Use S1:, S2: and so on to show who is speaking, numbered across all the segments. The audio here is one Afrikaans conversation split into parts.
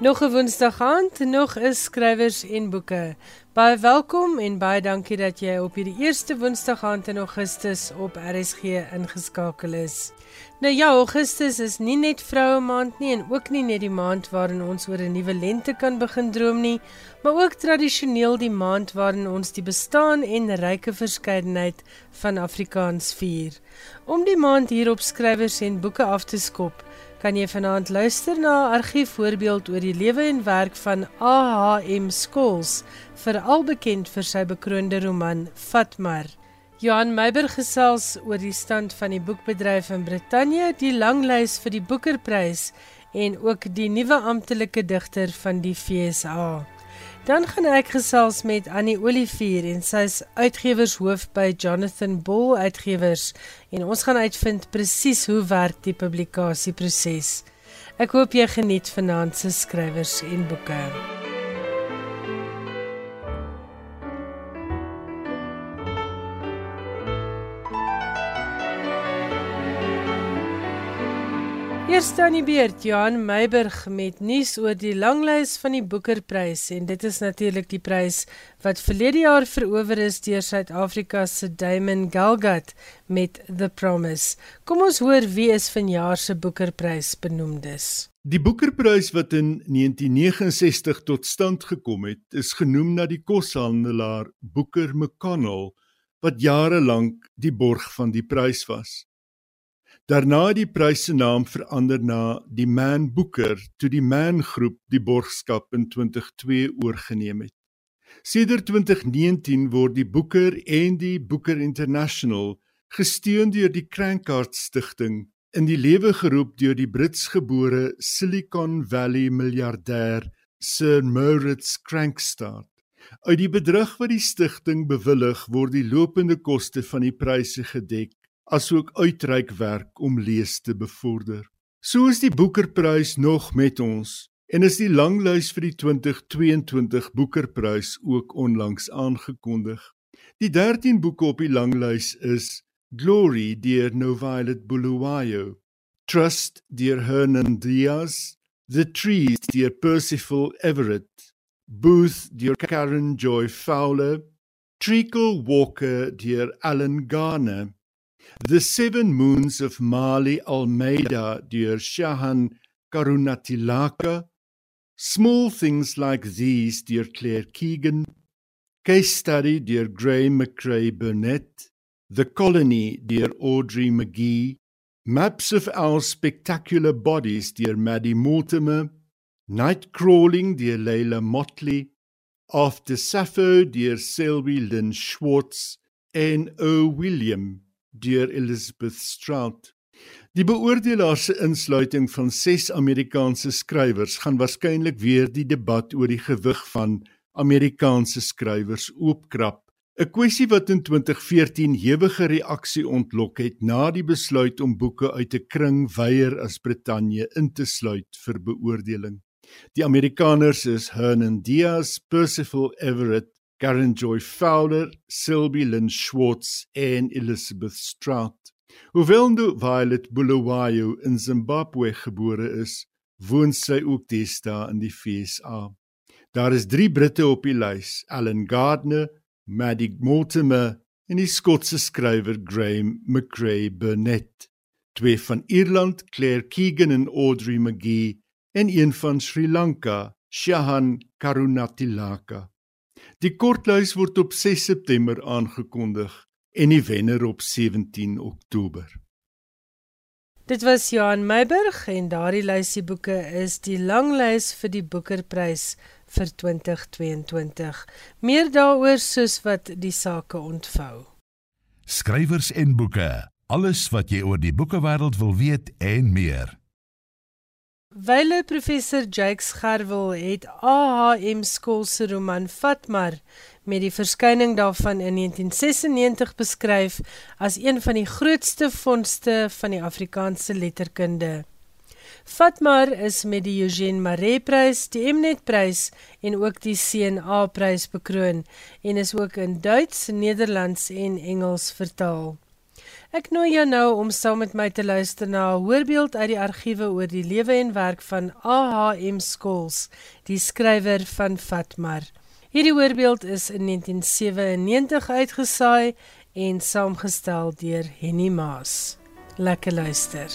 S1: Nog 'n Woensdag aand, nog 'n skrywers en boeke. Baie welkom en baie dankie dat jy op hierdie eerste Woensdag aand in Augustus op RSG ingeskakel is. Nou ja, Augustus is nie net vroue maand nie en ook nie net die maand waarin ons oor 'n nuwe lente kan begin droom nie, maar ook tradisioneel die maand waarin ons die bestaan en ryke verskeidenheid van Afrikaans vier. Om die maand hier op skrywers en boeke af te skop, kan jy vanaand luister na 'n argiefvoorbeeld oor die lewe en werk van AHM Skols, veral bekend vir sy bekroonde roman Fatmar. Johan Meiber gesels oor die stand van die boekbedryf in Brittanje, die langlys vir die Boekerprys en ook die nuwe amptelike digter van die FSA. Dan gaan ek gesels met Annie Olivier en sy's uitgewershoof by Jonathan Bull Uitgewers en ons gaan uitvind presies hoe werk die publikasieproses. Ek hoop jy geniet vanaand se skrywers en boeke. Eerste aan die beurt Johan Meiburg met nuus oor die langlys van die Boekerprys en dit is natuurlik die prys wat verlede jaar verower is deur Suid-Afrika se Damon Galgut met The Promise. Kom ons hoor wie is vanjaar se Boekerprys benoemdes.
S2: Die Boekerprys wat in 1969 tot stand gekom het, is genoem na die koshandelaar Booker McConnell wat jare lank die borg van die prys was. Daarna het die prys se naam verander na die Man Booker toe die Man Groep die borgskap in 2002 oorgeneem het. Sedert 2019 word die Booker en die Booker International gesteun deur die Crankart Stichting in die lewe geroep deur die Britsgebore Silicon Valley miljardêr Sir Moritz Crankstad. Uit die bedrag wat die stigting bewillig word die lopende koste van die pryse gedek asook uitreik werk om lees te bevorder. So is die Boekerprys nog met ons en is die langlys vir die 2022 Boekerprys ook onlangs aangekondig. Die 13 boeke op die langlys is Glory deur No Violet Bulawayo, Trust deur Hernan Diaz, The Trees deur Percival Everett, Booth deur Karen Joy Fowler, Treacle Walker deur Alan Garner, The Seven Moons of Mali Almeida deur Shahan Karunatilaka. Small Things Like These deur Claire Keegan. Case Study deur Gray McRae Burnett. The Colony deur Audrey McGee. Maps of Our Spectacular Bodies deur Maddie Mortimer. Night Crawling deur Leila Motley. After Sappho deur Selby Lynn Schwartz. En O William deur Elizabeth Strout. Die beoordelaars se insluiting van 6 Amerikaanse skrywers gaan waarskynlik weer die debat oor die gewig van Amerikaanse skrywers oopkrap. 'n Kwessie wat in 2014 hewige reaksie ontlok het na die besluit om boeke uit 'n kring weier as Brittanje in te sluit vir beoordeling. Die Amerikaners is Hernan Diaz, Percival Everett, Karen Joy Fowler, Sylvie Lynn Schwartz en Elizabeth Strout. Hoewel nou Violet Bulawayo in Zimbabwe gebore is, woon sy ook deesdae in die FSA. Daar is 3 Britte op die lys: Alan Gardner, Maddie Mortimer en die Skotse skrywer Graham McRae Burnett. Twee van Ierland, Claire Keegan en Audrey McGee, en een van Sri Lanka, Shahan Karunatilaka. Die kortlys word op 6 September aangekondig en die wenner op 17 Oktober.
S1: Dit was Johan Meiburg en daardie lysie boeke is die langlys vir die Boekerprys vir 2022. Meer daaroor soos wat die sake ontvou.
S3: Skrywers en boeke, alles wat jy oor die boekewêreld wil weet en meer.
S1: Wyle professor Jakes Gerwel het AHM skool se roman Fatmar met die verskyning daarvan in 1996 beskryf as een van die grootste vondste van die Afrikaanse letterkunde. Fatmar is met die Eugene Maree Prys, die Mnet Prys en ook die CNA Prys bekroon en is ook in Duits, Nederlands en Engels vertaal. Ek nooi jou nou om saam met my te luister na 'n voorbeeld uit die argiewe oor die lewe en werk van AHM Skols, die skrywer van Fatmar. Hierdie voorbeeld is in 1997 uitgesaai en saamgestel deur Henny Maas. Lekker luister.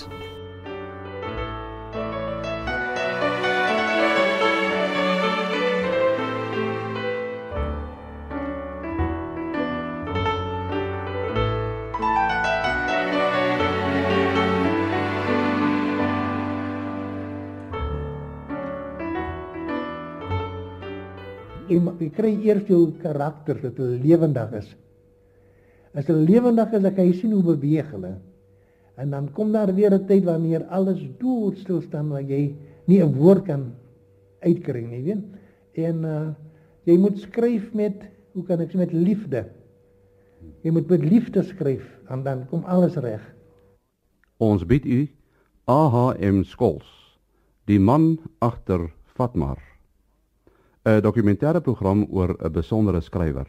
S4: Jy, jy kry eers jou karakter dat hulle lewendig is. As hulle lewendig is, dan kan jy sien hoe beweeg hulle. En dan kom daar weer 'n tyd wanneer alles doodstil staan waar jy nie 'n woord kan uitkry nie, weet? En uh jy moet skryf met hoe kan ek sê met liefde. Jy moet met liefde skryf en dan kom alles reg.
S5: Ons bied u AHM Skols, die man agter Fatmar. 'n dokumentêre program oor 'n besondere skrywer.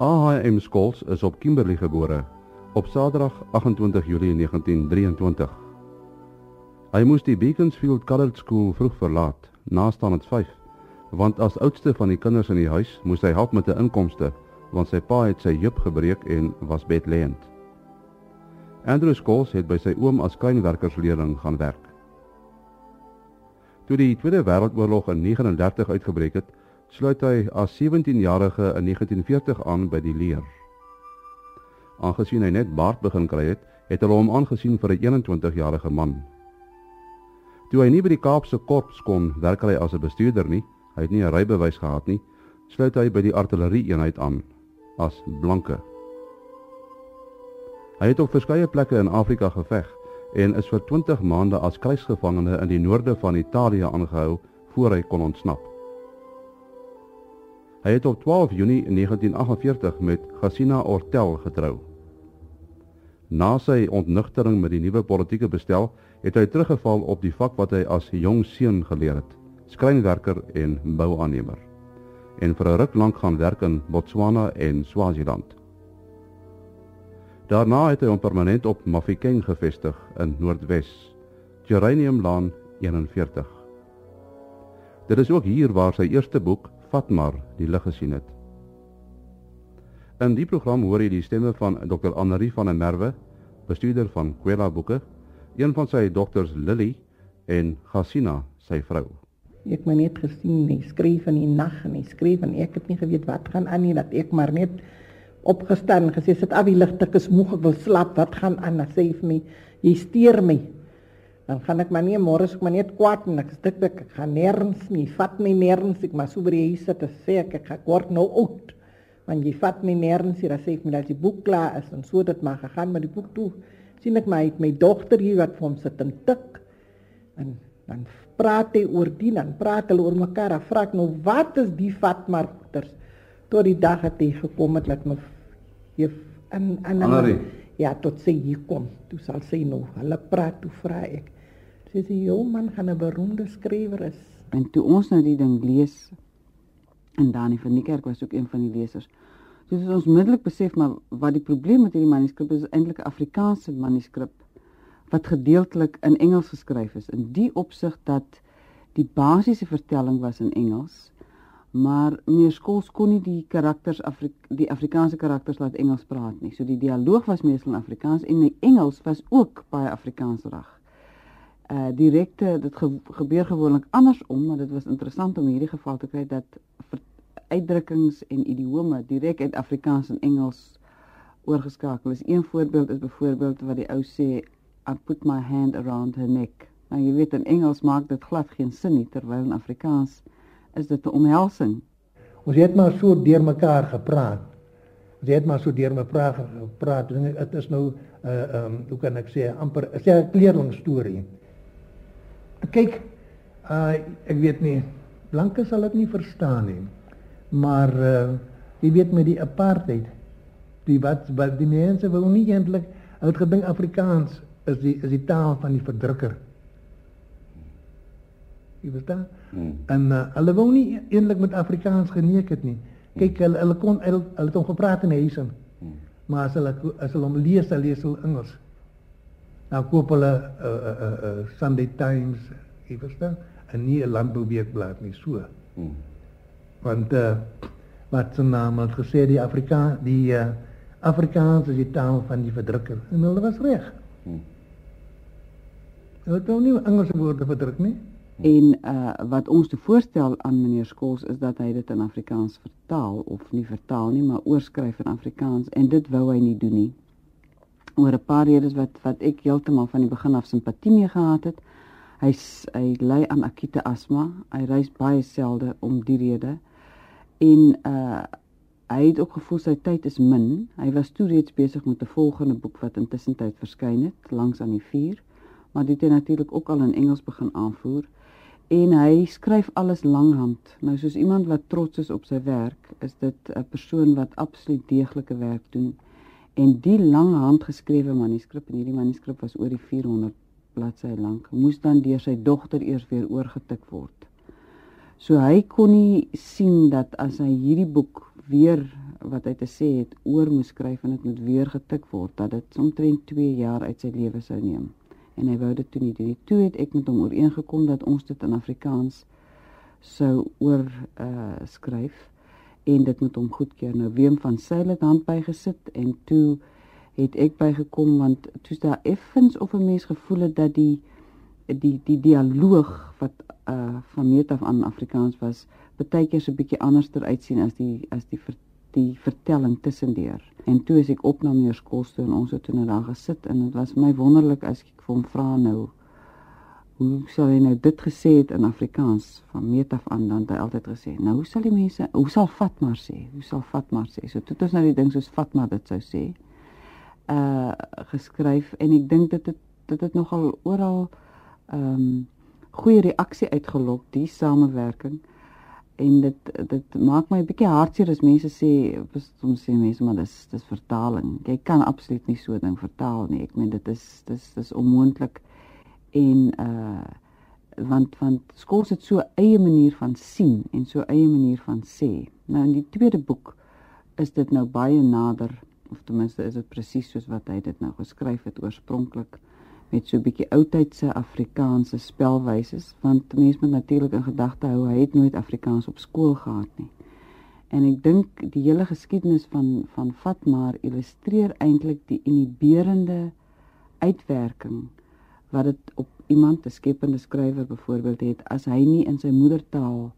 S5: A.H.M. Skols is op Kimberley gebore op Saterdag 28 Julie 1923. Hy moes die Beaconsfield College School vroeg verlaat, na staan dit 5 want as oudste van die kinders in die huis moes hy help met 'n inkomste want sy pa het sy heup gebreek en was bedlêend. Andrew Scholes het by sy oom as kleinwerkersleerling gaan werk. Toe die Tweede Wêreldoorlog in 1939 uitgebreek het, sluit hy as 17-jarige in 1940 aan by die leer. Aangesien hy net baard begin kry het, het hulle hom aangesien vir 'n 21-jarige man. Toe hy nie by die Kaapse korps kon werk hy as 'n bestuurder nie, hy het nie 'n rybewys gehad nie, sluit hy by die artillerie eenheid aan as blanke. Hy het op verskeie plekke in Afrika geveg en is vir 20 maande as krygsgevangene in die noorde van Italië aangehou voor hy kon ontsnap. Hy het op 12 Junie 1948 met Gasina Ortel getrou. Na sy ontnugtering met die nuwe politieke bestel, het hy teruggeval op die vak wat hy as jong seun geleer het skrynwerker en bouaannemer en vir 'n ruk lank gaan werk in Botswana en Swaziland. Daarna het hy hom permanent op Mafikeng gevestig in Noordwes, Geraniumlaan 41. Dit is ook hier waar sy eerste boek Fatmar die lig gesien het. In die program hoor jy die stemme van Dr. Annelie van der Merwe, bestuurder van Kwela Boeke, een van sy dogters Lily en Gasina, sy vrou.
S6: Ek het net gesien hy skryf in die nag en skryf en ek het nie geweet wat gaan aan nie dat ek maar net opgestaan en gesê sit af die ligte ek is moeg ek wil slaap wat gaan aan? Dan sê vir my jy steur my. Dan gaan ek maar nie môre ek maar net kwaad en ek stik ek gaan nêrens nie vat my nêrens ek maar so by die huis sit te sê ek ek kort nou oud. Want jy vat my nêrens hier dan sê ek my dat die boek klaar is en so dit maar gegaan met die boek toe. Sien ek my my dogter hier wat vir hom sit en tik. En dan praat hy oor die dan praat hulle oor mekaar en vra ek nou wat is die vatmarkters tot die dag het hy gekom het dat my juf en en ja tot sy hier kom toe sal sy nou hulle praat toe vra ek. Sê sy jou man gaan 'n beroemde skrywer is.
S7: En toe ons nou die ding lees en Dani van die kerk was ook een van die lesers Dus ons onmiddellik besef maar wat die probleem met hierdie manuskrip is, is eintlik 'n Afrikaanse manuskrip wat gedeeltelik in Engels geskryf is. In die opsig dat die basiese vertelling was in Engels, maar meneer Skols kon nie die karakters Afri die Afrikaanse karakters laat Engels praat nie. So die dialoog was meestal in Afrikaans en die Engels was ook baie Afrikaansrig. Uh direkte dit ge gebeur gewoonlik andersom, maar dit was interessant om hierdie geval te kry dat uitdrukkings en idiome direk uit Afrikaans en Engels oorgeskakel is. Een voorbeeld is byvoorbeeld wat die ou sê I put my hand around her neck. Nou jy weet in Engels maak dit glad geen sin nie terwyl in Afrikaans is dit 'n omhelsing.
S4: Ons het maar so deur mekaar gepraat. Ons het maar so deur mekaar gepraat. Dit is nou 'n uh, ehm um, hoe kan ek sê amper sê 'n kleerling storie. Kyk, uh, ek weet nie blanke sal dit nie verstaan nie. Maar uh, jy weet met die apartheid, die wat wat die mense wou nie eintlik uit gedink Afrikaans is die is die taal van die verdrukker. Jy verstaan?
S5: Hmm.
S4: En uh, hulle wou nie eintlik met Afrikaans geneek het nie. Kyk, hulle hulle kon hulle, hulle het hom gepraat in in.
S5: Hmm.
S4: Maar as hulle as hulle hom lees, dan lees hulle Engels. Nou koop hulle uh, uh, 'n uh, Sunday Times, jy verstaan? En nie 'n landbouweekblad nie, so.
S5: Hmm.
S4: Want uh, wat se naam het gesê die Afrika die uh, Afrikaans is die taal van die verdrukker. En hulle was reg.
S5: Hmm.
S4: Hulle het nou nie Engelse woorde verdruk nie.
S7: En uh wat ons te voorstel aan meneer Skols is dat hy dit in Afrikaans vertaal of nie vertaal nie, maar oorskryf in Afrikaans en dit wou hy nie doen nie. Oor 'n paar redes wat wat ek heeltemal van die begin af simpatie mee gehad het. Hy hy ly aan akute asma. Hy reis baie selde om die rede. En uh hy het ook gevoel sy tyd is min. Hy was toe reeds besig met 'n volgende boek wat intussen tyd verskyn het, langs aan die vuur, maar dit het natuurlik ook al in Engels begin aanvoer en hy skryf alles langhand. Nou soos iemand wat trots is op sy werk, is dit 'n persoon wat absoluut deeglike werk doen. En die langhand geskrewe manuskrip en hierdie manuskrip was oor die 400 bladsye lank, moes dan deur sy dogter eers weer oorgetik word. So hy kon nie sien dat as hy hierdie boek weer wat hy te sê het oor moes skryf en dit moet weer getik word dat dit omtrent 2 jaar uit sy lewe sou neem en hy wou dit toe nie doen nie. Toe het ek met hom ooreengekom dat ons dit in Afrikaans sou oor uh skryf en dit moet hom goedkeur. Nou Wim van Sail het hand bygesit en toe het ek bygekom want toe's daar effens of 'n mens gevoel het dat die die die dialoog wat uh van meet af aan Afrikaans was, baie keer so 'n bietjie anderster uitsien as die as die ver, die vertelling tussendeur. En toe is ek op na meneer Skols toe en ons het toe nou daar gesit en dit was my wonderlik as ek vir hom vra nou hoe sal hy nou dit gesê het in Afrikaans? Van meet af aan dan het hy altyd gesê nou hoe sal die mense hoe sal Fatma sê? Hoe sal Fatma sê? So dit is nou die ding soos Fatma dit sou sê uh geskryf. En ek dink dit het dit het nogal oral ehm um, goeie reaksie uitgelok die samewerking en dit dit maak my 'n bietjie hartseer as mense sê soms sê mense maar dis dis vertaling. Jy kan absoluut nie so ding vertaal nie. Ek meen dit is dis dis onmoontlik en uh want want skool het so eie manier van sien en so eie manier van sê. Nou in die tweede boek is dit nou baie nader of ten minste is dit presies soos wat hy dit nou geskryf het oorspronklik met so 'n bietjie oudtydse Afrikaanse spelwyse want mense moet natuurlik in gedagte hou hy het nooit Afrikaans op skool gehad nie. En ek dink die hele geskiedenis van van Fatma illustreer eintlik die inhiberende uitwerking wat dit op iemand 'n skepende skrywer byvoorbeeld het as hy nie in sy moedertaal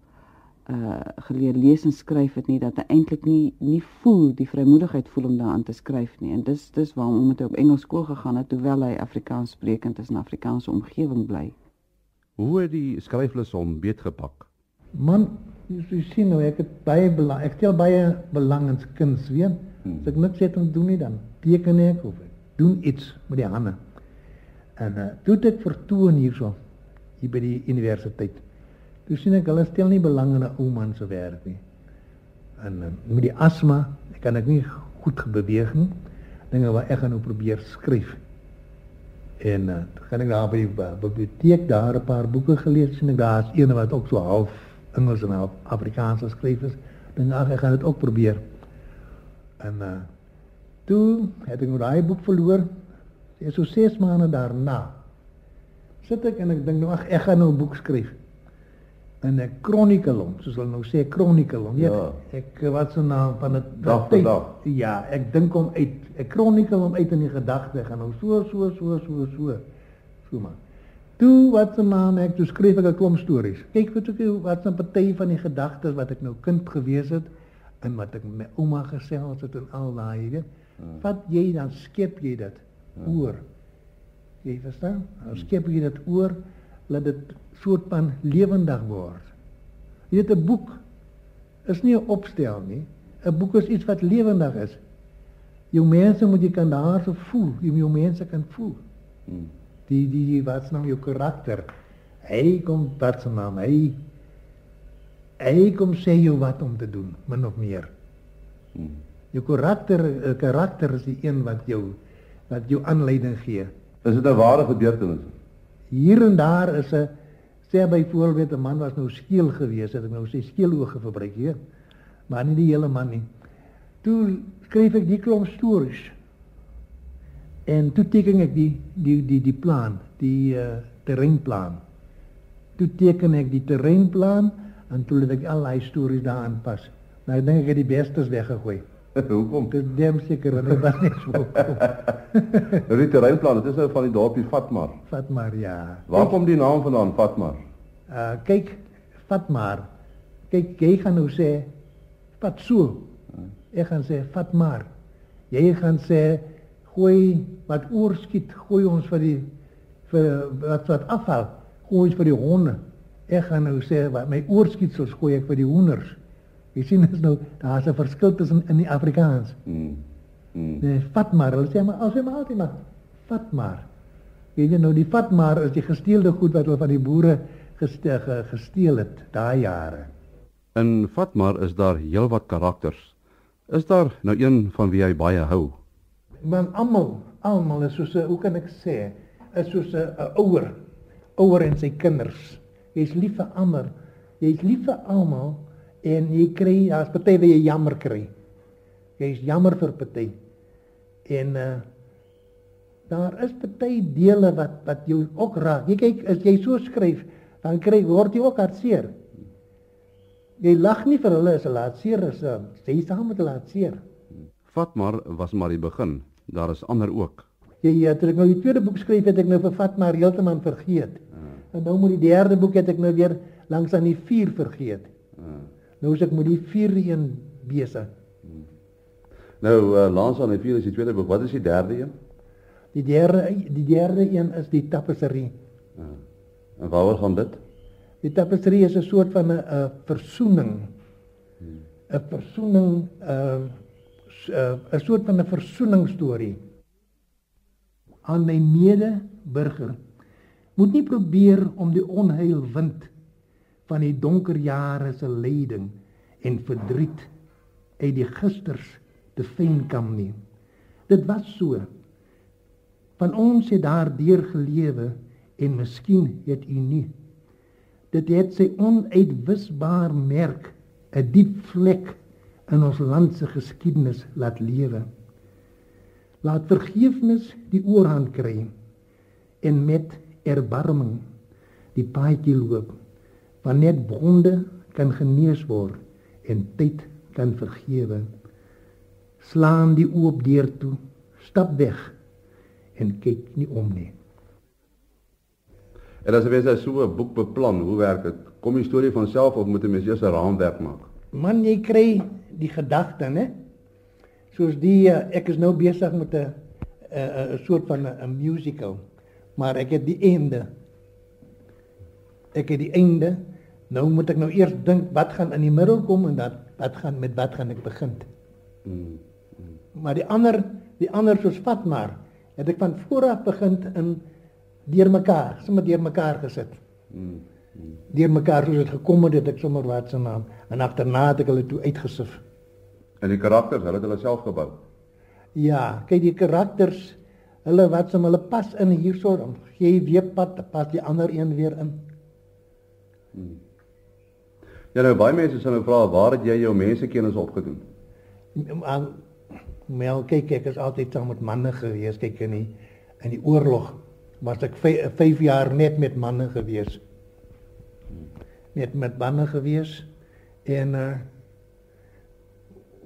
S7: uh geleer lees en skryf het nie dat hy eintlik nie nie voel die vrymoedigheid voel om daaraan te skryf nie en dis dis waarom omdat hy op Engels skool gegaan het terwyl hy Afrikaans sprekend is in 'n Afrikaanse omgewing bly.
S5: Hoe het die skryflus hom beetgepak?
S4: Man, jy sien nou ek het baie belang ek stel baie belang in kuns weet.
S5: Hmm.
S4: As ek niks het om te doen nie dan teken ek of ek doen iets met die hande. En uh, toe het ek vertoon hierso hier by die universiteit. Toe sien ek hulle stel nie belang in 'n ou man se werk nie. En uh, met die asma, ek kan ek nie goed beweeg nie. Dinge wat ek gaan nou probeer skryf. En uh, gaan ek daar by die biblioteek daar 'n paar boeke gelees ek daar's een wat ook so half Engels en half Afrikaans geskryf is. Dink ag ek gaan dit ook probeer. En uh, toe het ek nou daai boek verloor. Dit is so 6 maande daarna. Sit ek en ek dink nou ag ek gaan nou 'n boek skryf. En 'n kronikulum, soos hulle nou sê kronikulum.
S5: Ja.
S4: Ek wat se naam van dit
S5: Dag vir dag.
S4: Ja, ek dink hom uit. Ek kronikel hom uit in die gedagte gaan nou so so so so so. So maar. Toe wat se naam ek toe skryf ek 'n klomp stories. Kyk wat ek wat 'n party van die gedagtes wat ek nou kind gewees het en wat ek met my ouma gesels het en al daai weet. Wat jy dan skep jy dit oor. Jy verstaan? Nou skep jy dit oor laat dit soort van lewendig word. Jy weet 'n boek is nie 'n opstel nie. 'n Boek is iets wat lewendig is. Jou mense moet jy kan daarso voel. Jy moet jou mense kan voel.
S5: Hmm.
S4: Die die, die wat is nou jou karakter? Hy kom wat se naam? Hy hy kom sê jou wat om te doen, min of meer.
S5: Hmm.
S4: Jou karakter 'n karakter is die een wat jou wat jou aanleiding gee
S5: Is dit 'n ware gebeurtenis?
S4: Hier en daar is 'n sê byvoorbeeld 'n man was nou skeel geweest, het ek nou sê skeeloog gebruik hier. Maar nie die hele man nie. Toe skryf ek die klomp stories. En toe teken ek die die die die plan, die uh, terreinplan. Toe teken ek die terreinplan en toe het ek al die stories daaraan pas. Nou ek dink ek het die bestes weggegooi.
S5: Hoekom?
S4: Dis dem seker dit was nie so.
S5: Die terreinplan, dit is nou van die dorpie Fatmar.
S4: Vat maar ja.
S5: Waar kom die naam vandaan, Fatmar?
S4: Uh kyk, vat maar. Kyk, jy gaan nou sê vat so. Ek gaan sê vat maar. Jy gaan sê gooi wat oorskiet, gooi ons vir die vir wat wat afval, gooi ons vir die honde. Ek gaan nou sê wat my oorskietsels gooi ek vir die hoenders. Jy sien is nou daar's 'n verskil tussen in die Afrikaans.
S5: Mm. Mm.
S4: Nee, vat maar, hulle sê maar as jy maar altyd maar vat maar. Jy weet nou die vat maar is die gesteelde goed wat hulle van die boere gesteg gesteel het daai jare.
S5: In Fatmar is daar heelwat karakters. Is daar nou een van wie jy baie hou?
S4: Want almal, almal is soos 'n hoe kan ek sê, is soos 'n 'n ouer, ouer en sy kinders. Jy's lief vir almal. Jy's lief vir almal en jy kry as party wat jy jammer kry. Jy's jammer vir party. En uh daar is party dele wat wat jou ook raak. Jy kyk as jy so skryf, dan kry word jy ook hartseer. Jy lag nie vir hulle as hulle hartseer is, uh, jy saam met hulle hartseer.
S5: Fatmar was maar die begin. Daar is ander ook.
S4: Jy ja, toe ek nou die tweede boek skryf het ek nou vervat maar heeltemal vergeet. En nou moet die derde boek het ek nou weer langs aan die 4 vergeet. Nou is ek met die 4 een besig.
S5: Nou uh, Lans aan die vier is die tweede boek. Wat is die derde een?
S4: Die derde die derde een is die tapisserie.
S5: En waaroor gaan dit?
S4: Die tapisserie is 'n soort van 'n 'n versoening. 'n Versoening uh 'n soort van 'n versoeningsstorie aan my medeburger. Moet nie probeer om die onheil wind van die donker jare se lyding en verdriet uit die gisters te fynkom nie. Dit was so. Van ons het daardeur gelewe en miskien het u nie. Dit het sy onuitwisbaar merk, 'n diep vlek in ons land se geskiedenis laat lewe. Laat vergeefnis die oorhand kry en met erbarming die paadjie loop want net wonde kan genees word en tyd kan vergewe slaan die oop deur toe stap weg en kyk nie om nie
S5: En as jy weet so 'n boek beplan, hoe werk dit? Kom die storie van self of moet 'n mens eers 'n raamwerk maak?
S4: man jy kry die gedagte hè soos die uh, ek is nou besig met 'n 'n 'n soort van 'n musical maar ek het die einde ek het die einde nou moet ek nou eers dink wat gaan in die middel kom en dat wat gaan met wat gaan ek begin
S5: Mm.
S4: maar die ander die ander soos vat maar het ek van vooraf begin in deurmekaar sommer deurmekaar gesit
S5: Mm.
S4: deurmekaar soos dit gekom het het ek sommer wat se naam en agterna het ek hulle toe uitgesif
S5: En die karakters, hulle het hulle self gebou.
S4: Ja, kyk die karakters, hulle wat som hulle pas in hierso, dan gee jy weer pad, dan pas die ander een weer in.
S5: Ja nou baie mense sal nou vra waar het jy jou mensekennis opgedoen?
S4: Maar mel kyk ek is altyd saam met manne gewees, kyk in die in die oorlog was ek 5 jaar net met manne gewees. Net met manne gewees en uh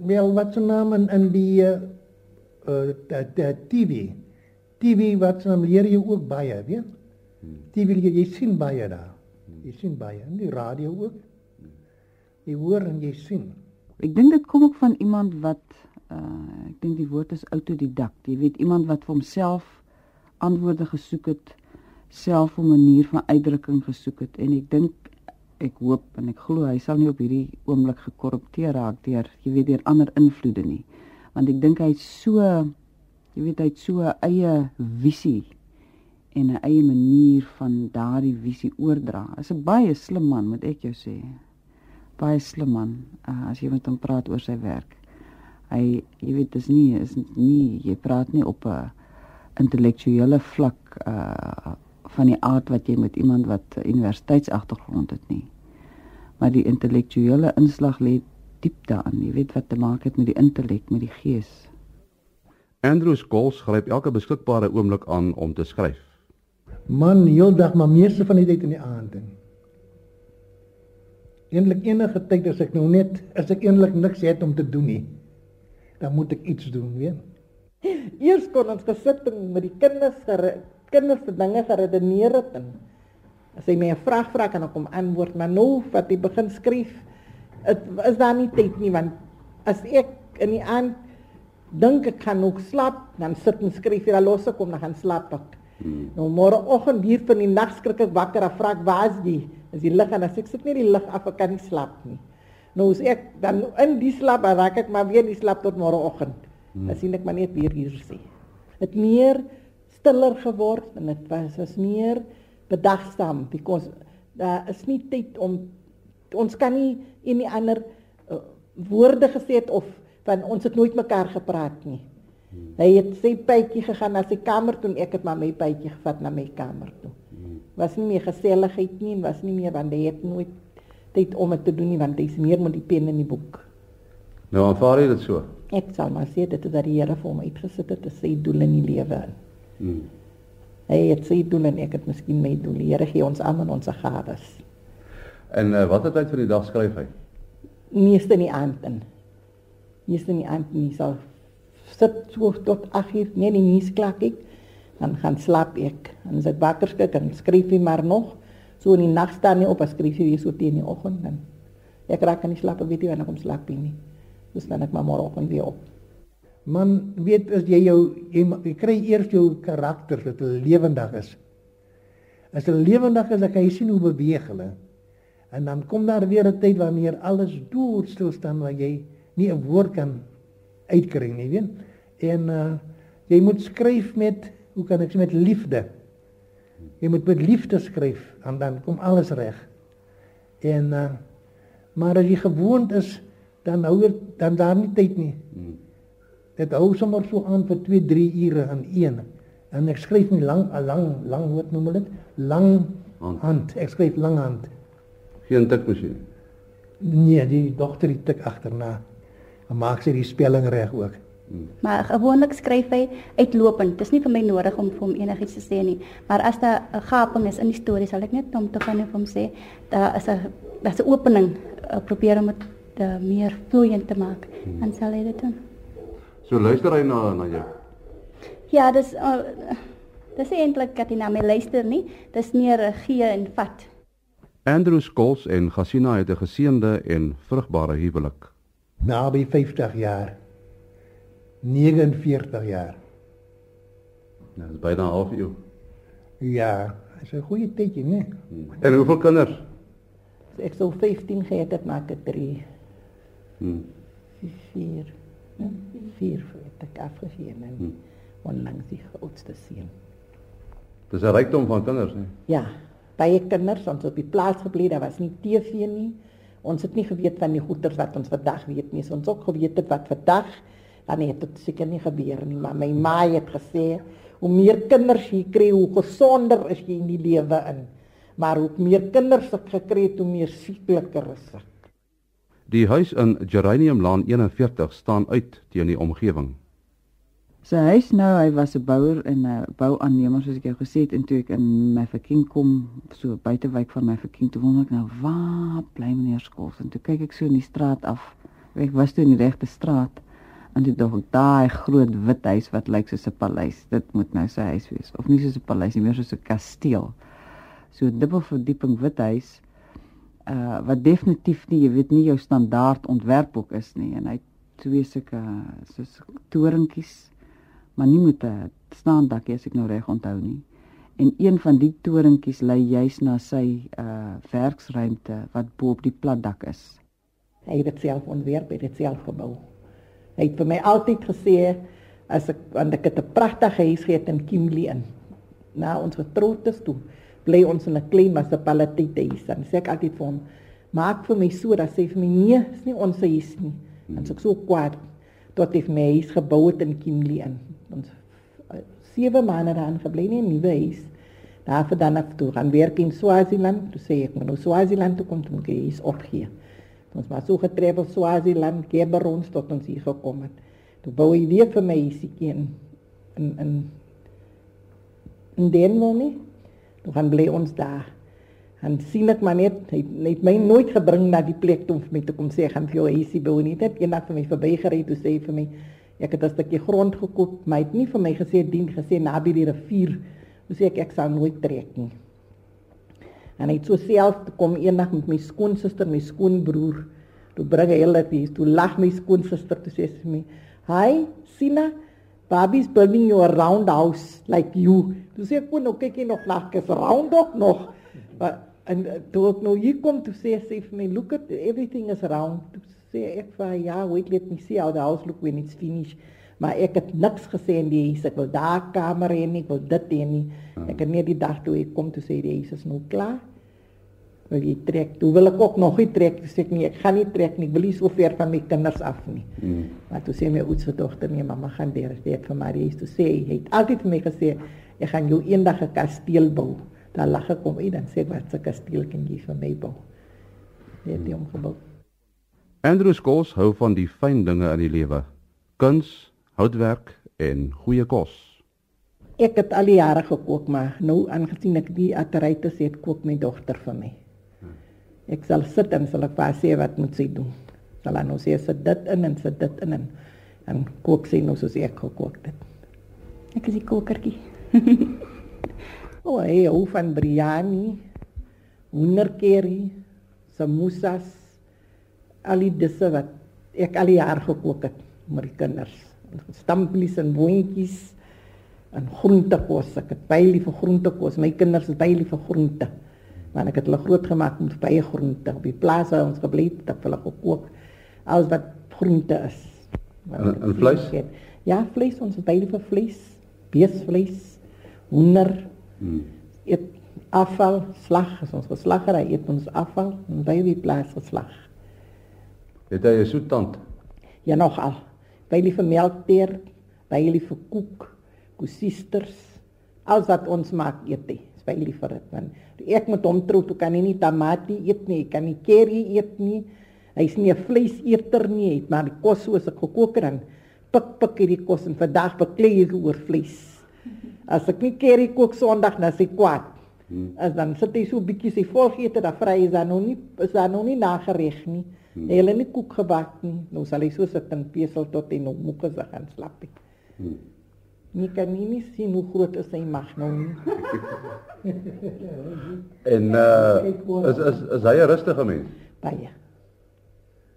S4: wel wat se naam in, in die uh, uh TV. TV wat se naam leer jy ook baie, weet? TV jy sien baie daar. Jy sien baie in die radio ook. Jy hoor en jy sien.
S7: Ek dink dit kom ook van iemand wat uh ek dink die woord is autodidak. Jy weet iemand wat vir homself antwoorde gesoek het, self 'n manier van uitdrukking gesoek het en ek dink ek hoop en ek glo hy sal nie op hierdie oomblik gekorrupteer raak deur jy weet deur ander invloede nie. Want ek dink hy het so jy weet hy het so 'n eie visie en 'n eie manier van daardie visie oordra. Hy's 'n baie slim man, moet ek jou sê baie slim man uh, as jy met hom praat oor sy werk. Hy jy weet dis nie is nie jy praat nie op 'n intellektuele vlak uh van die aard wat jy met iemand wat universiteitsagtergrond het nie. Maar die intellektuele inslag lê diep daarin, jy weet wat te maak het met die intellek, met die gees.
S5: Andrew Scholes gryp elke beskikbare oomblik aan om te skryf.
S4: Man, heeldag maar meeste van die tyd in die aand. Eintlik enige tyd as ek nou net as ek eintlik niks het om te doen nie, dan moet ek iets doen, weet.
S6: Eers kon ons gesit en met die kinders kinders se dinge geredeneer het en as hy my 'n vraag vra kan ek hom antwoord maar nou wat hy begin skryf dit is daar nie tyd nie want as ek in die aand dink ek kan nog slaap dan sit en skryf hier los kom dan gaan slaap ek hmm. nou môreoggend hier van die nag skrik ek wakker en vra ek waar is jy as die lig en as ek sit nie die lig af ek kan nie slaap nie nou as ek dan in die slaap raak ek maar weer die slaap tot môreoggend hmm. dan sien ek maar net weer hier sê dit meer stiller geword en dit was was meer bedagsaam because daar is nie tyd om ons kan nie in die ander uh, woorde gesê het of van ons het nooit mekaar gepraat nie. Hmm. Hy het sy pypjie gegaan na sy kamer toe en ek het maar my pypjie gevat na my kamer toe. Was nie meer geselligheid nie en was nie meer want hy het nooit tyd om dit te doen nie want hy's meer met die pen en die boek.
S5: Nou aanvaar jy dit so?
S6: Ek sal maar sê dit is dat die Here vir hom uitgesit het te sê doel in die lewe. Hmm. Hy het sy doel en ek het miskien my doel. Die Here gee ons almal ons gawes.
S5: En uh, watter tyd van die dag skryf hy?
S6: Meeste in die aand in. Meeste in die aand nie sal sit so tot 8 uur, nee, nie nuus klak ek. Dan gaan slaap ek. En as ek wakker skrik en skryf hy maar nog. So in die nag staan nie op as skryf hy so teen die oggend dan. Ek raak nie slaap, weet jy wanneer kom slaap nie. Dus dan ek maar môreoggend weer op.
S4: Man, weet as jy jou jy, jy kry eers jou karakter dat hulle lewendig is. As hulle lewendig is, dan kan jy sien hoe beweeg hulle. En dan kom daar weer 'n tyd wanneer alles doodstil staan waar jy nie 'n woord kan uitkry nie, weet? En uh jy moet skryf met hoe kan ek sê met liefde. Jy moet met liefde skryf en dan kom alles reg. En uh maar as jy gewoond is, dan hou dit dan daar nie tyd nie. Hmm. Dit hou sommer so aan vir 2, 3 ure in een. En ek skryf my lang, 'n lang, lang woord noem hulle dit, lang hand. hand. Ek skryf lang hand.
S5: Geen tikmasjien.
S4: Nee, die dogter die tik agterna. En maak sy die spelling reg ook.
S8: Hmm. Maar gewoonlik skryf hy uitlopend. Dit is nie vir my nodig om vir hom enigiets te sê nie. Maar as daar 'n gaping is in die storie, sal ek net hom te gaan en hom sê, daar is 'n daar's 'n opening. Probeer om dit meer vloeiend te maak. Hmm. En sal hy dit doen.
S5: So luister hy na na jou.
S8: Ja, dis uh, dis eintlik dat hy na my luister nie. Dis meer gee en vat.
S5: Andrew Scholes en Gasina het 'n geseënde en vrugbare huwelik.
S4: Naby 50 jaar. 49 jaar.
S5: Nou, dis byna half eeu.
S4: Ja, dis 'n goeie tydjie, né?
S5: Hmm. En hoeveel kinders?
S6: Ek sou 15 gehad het, maak dit 3. Hmm. 4 vier het ek afgegee en hmm. onlangs die oudste seun.
S5: Dis 'n rykdom van kinders, nee.
S6: Ja, baie kinders ons op die plaas gebly, daar was nie TV nie. Ons het nie geweet van die goeters wat ons vandag weet nie. Ons ook geweet het wat vandag dan het dit seker nie gebeur nie, maar my ma het gesê hoe meer kinders jy kry, hoe gesonder is jy in die lewe in. Maar hoe meer kinders ek gekry het, hoe meer siekliker is ek.
S5: Die huis in Geraniumlaan 41 staan uit teen die omgewing.
S7: Sy huis nou, hy was 'n bouer en 'n bouaannemer soos ek jou gesê het en toe ek in my verking kom so buitewyk van my verking toe wonder ek nou waar bly meneer Skols en toe kyk ek so in die straat af. Ek was toe in die regte straat en dit dog daai groot wit huis wat lyk soos 'n paleis. Dit moet nou sy huis wees of nie soos 'n paleis nie, meer soos 'n kasteel. So dubbel verdieping wit huis uh wat definitief nie, jy weet nie jou standaard ontwerpboek is nie en hy twee sulke soos torentjies maar nie met 'n staandakkie as ek nou reg onthou nie. En een van die torentjies lê juis na sy uh werksruimte wat bo op die plat dak is.
S6: Hy het dit self ontwerp, hy het dit self gebou. Hy het vir my altyd gesê as ek want ek het 'n pragtige huis gehad in Kimberley in. Na ons getroud is toe bly ons in 'n klein munisipaliteit huis. Dan sê ek altyd vir hom, maak vir my so dat sê vir my nee, is nie ons huis nie. Dan sê ek so kwaad tot ek my huis gebou het in Kimberley in. Ons 7 maande daar gebly nie in 'n nuwe huis. Daar vir dan af toe gaan werk in Swaziland. Toe sê ek, "Maar nou Swaziland toe kom toe moet ek iets opgee." Ons was so getreffel Swaziland, Gaborone tot ons hier gekom het. Toe bou hy weer vir my ietsie in in in in Denver nie. Toe gaan bly ons daar. En sien ek maar net, hy het my nooit gebring na die plek toe om vir my te kom sê gaan vir jou ietsie bou nie. Dit eendag vir my verbygery toe sê vir my ek het 'n stukkie grond gekoop, maar hy het nie vir my gesê dien gesê naby die rivier Toe sê ek ek sal nooit trek nie. En hy het so self kom eendag met my skoonsister, my skoonbroer. Toe bring hy hulle hier, toe lag my skoonsister toe sê sy my, "Hi, Sina, Bobby's building you a round house like you." Toe sê ek, "Kon ook kyk jy nog lag, is round ook nog." Maar en eh, toe ek nou hier kom toe sê sy vir my, "Look at everything is round." Toe sê ek vir ja, wait let me see how the house look when it's finished maar ek het niks gesê in die huis. Ek wil daar kamer hê nie ek wil dit hê nie. Hmm. ek het net die dag toe ek kom toe sê die is nou klaar. Wil jy trek? Toe wil ek ook nog nie trek. Sê ek nie ek gaan nie trek nie. Ek wil nie so ver van my kinders af nie. Hmm. maar toe sê my oudste dogter nee mamma gaan daar sê ek vir Marie toe sê hy het altyd vir my gesê ek gaan jou eendag 'n kasteel bou. Daar lag ek om en dan sê wat 'n kasteel kan jy vir my bou? Net die omgebou
S5: Andrew Scholes hou van die fyn dinge in die lewe. Kuns houtwerk en goeie kos.
S6: Ek het al die jare gekook, maar nou aangesien ek die arteritis het, kook my dogter vir my. Ek sal sit en sal ek vir sê wat moet sy doen. Sal nou sê sit dit in en sit dit in en, en kook sy nou soos ek gekook het.
S8: Ek is die kokertjie.
S6: o, oh, hey, ou van biryani, hoendercurry, samosas, al die disse wat ek al die jaar gekook het met die kinders stamplies en boontjies en groentekos. Ek het baie lief vir groentekos. My kinders is baie lief vir groente. Want ek het hulle groot gemaak met baie groente. Op die plaas waar ons gebly het, het hulle gekook alles wat groente is.
S5: En, en vleis?
S6: Ja, vleis, ons is baie lief vir vleis. Beesvleis, hoender. Hmm. Eet afval, slag, as ons geslagger, eet ons afval en baie die plaas geslag.
S5: Het hy 'n soet tand?
S6: Ja, nog al by die vir melkteer, by die vir koek, kusisters, alles wat ons maak eet hy. By die vir dit want ek moet hom trou toe kan hy nie tamatie eet nie, kan nie curry eet nie. Hy's nie 'n vleiseter nie, het maar die kos soos ek gekook het dan pik pik hierdie kos en vandag beklei ek oor vleis. As ek nie curry kook Sondag na sy kwaad. Hmm. As dan sit hy so bietjie sy volgeete daar vry is dan nog nie is dan nog nie nagereg nie. Hmm. Hy het nie koek gebak nie. Nou sal hy so sit en pesel tot hy nog moeg is gaan slaap. Hmm. Nie kan nie, nie sien hoe groot is hy mag nou nie.
S5: en uh is is is hy 'n rustige mens?
S6: Baie.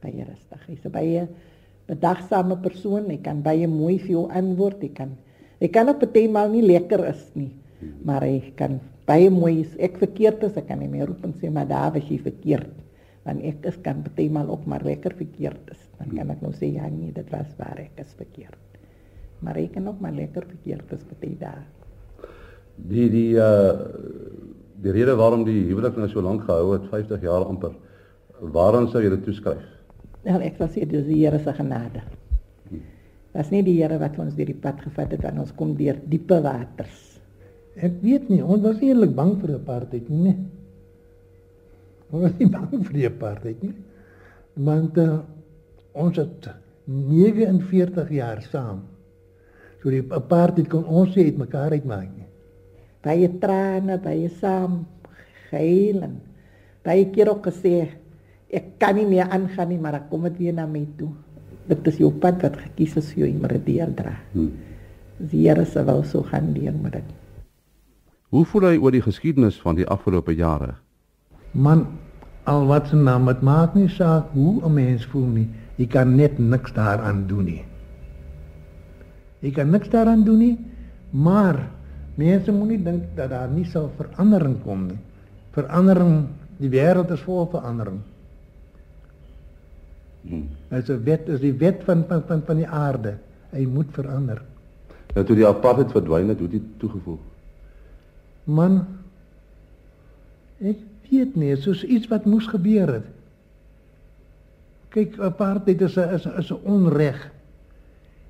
S6: Baie rustig. Hy's 'n baie bedagsame persoon. Hy kan baie mooi vir jou antwoord. Hy kan hy kan op 'n tydmal nie lekker is nie, hmm. maar hy kan baie mooi is. Ek verkeerd is, ek kan nie meer roep en sê maar daar was jy verkeerd want ek is kan partymal ook maar lekker verkeerd is. Dan kan ek nou sê ja nee, dit was waar ek is verkeerd. Maar ek kan ook maar lekker verkeerd is party daar.
S5: Die die uh die rede waarom die huwelik nou so lank gehou het, 50 jaar amper, waaraan sou jy dit toeskryf?
S6: Ja, ek sal sê dis die Here se genade. Dit is nie die Here wat ons deur die pad gevat het want ons kom deur diepe waters.
S4: Ek weet nie, ons was eerlik bang vir 'n paar tyd nie. nie. Ons was nie bang vir die apartheid nie. Want uh, ons het 49 jaar saam. So die apartheid kon ons sê het mekaar uitmaak nie.
S6: Baie trane, baie saam gehuil en baie keer ook gesê ek kan nie meer aangaan nie, maar ek kom dit weer na my toe. Dit is jou pad wat gekies is vir jou om te dra. Hmm. Die Here se wil so gaan deur met dit.
S5: Hoe voel jy oor die geskiedenis van die afgelope jare?
S4: Man, al wat se naam het maak nie saak hoe 'n mens voel nie. Jy kan net niks daaraan doen nie. Jy kan niks daaraan doen nie, maar mense moenie dink dat daar nie sal verandering kom nie. Verandering, die wêreld is vol verandering. Hmm. Dit is 'n wet, is die wet van van van van die aarde. Hy moet verander.
S5: Nou toe die apartheid verdwyn het, hoe het jy toegevoeg?
S4: Man, ek weet nie, soos iets wat moes gebeur het. Kyk, apartheid is 'n is 'n is 'n onreg.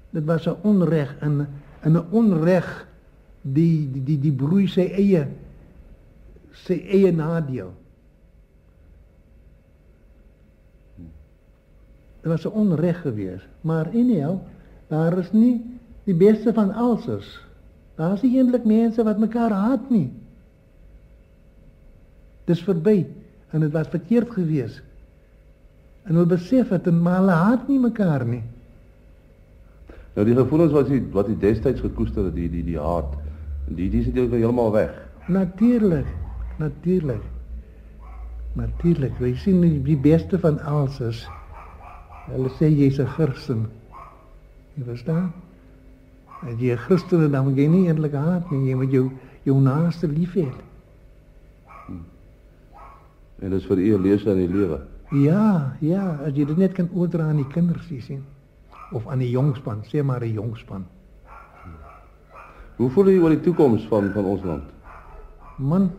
S4: Dit was 'n onreg in in 'n onreg die die die, die broei sy eie sy eie nadeel. Dit was 'n onreg gewees, maar anyhow, daar is nie die beste van alses. Daar is nie eintlik mense wat mekaar haat nie. Dis verby en dit was verkeerd gewees. En hulle besef dit en maar hulle haat nie mekaar nie.
S5: Nou die gevoelens wat jy wat jy destyds gekoester het, die die die haat, die die is dit heeltemal weg.
S4: Natuurlik. Natuurlik. Natuurlik. Jy sien die, die beste van alles is hulle sê jy's 'n Christen. Jy verstaan? As jy 'n Christen is, dan moet jy nie eintlik haat nie, jy moet jou jou naaste lief hê.
S5: En dis vir u lewe in die lewe.
S4: Ja, ja, as jy dit net kan oordra aan die kinders, jy sien. Of aan die jongspan, sê maar 'n jongspan.
S5: Hoe voel jy oor die toekoms van van ons land?
S4: Man,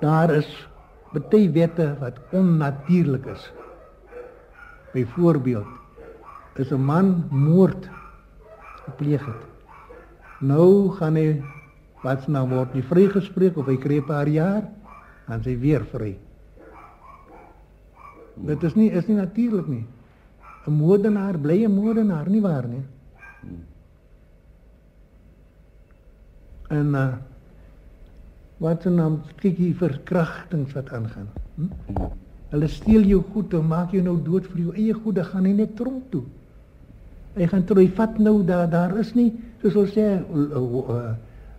S4: daar is baie wette wat onnatuurlik is. Byvoorbeeld is 'n man moord gepleeg het. Nou gaan hy wat nou word nie vrygespreek of hy kry 'n paar jaar dan sy weer vry. Dit is nie is nie natuurlik nie. 'n Moordenaar bly 'n moordenaar nie waar nie. En uh wat se naam kyk hier verkrachtings wat aangaan. Hm? Hulle steel jou goed en maak jou nou dood vir jou eie goed, dan gaan jy net tronk toe. Hy gaan toe hy vat nou daar daar is nie soos hulle sê uh, uh,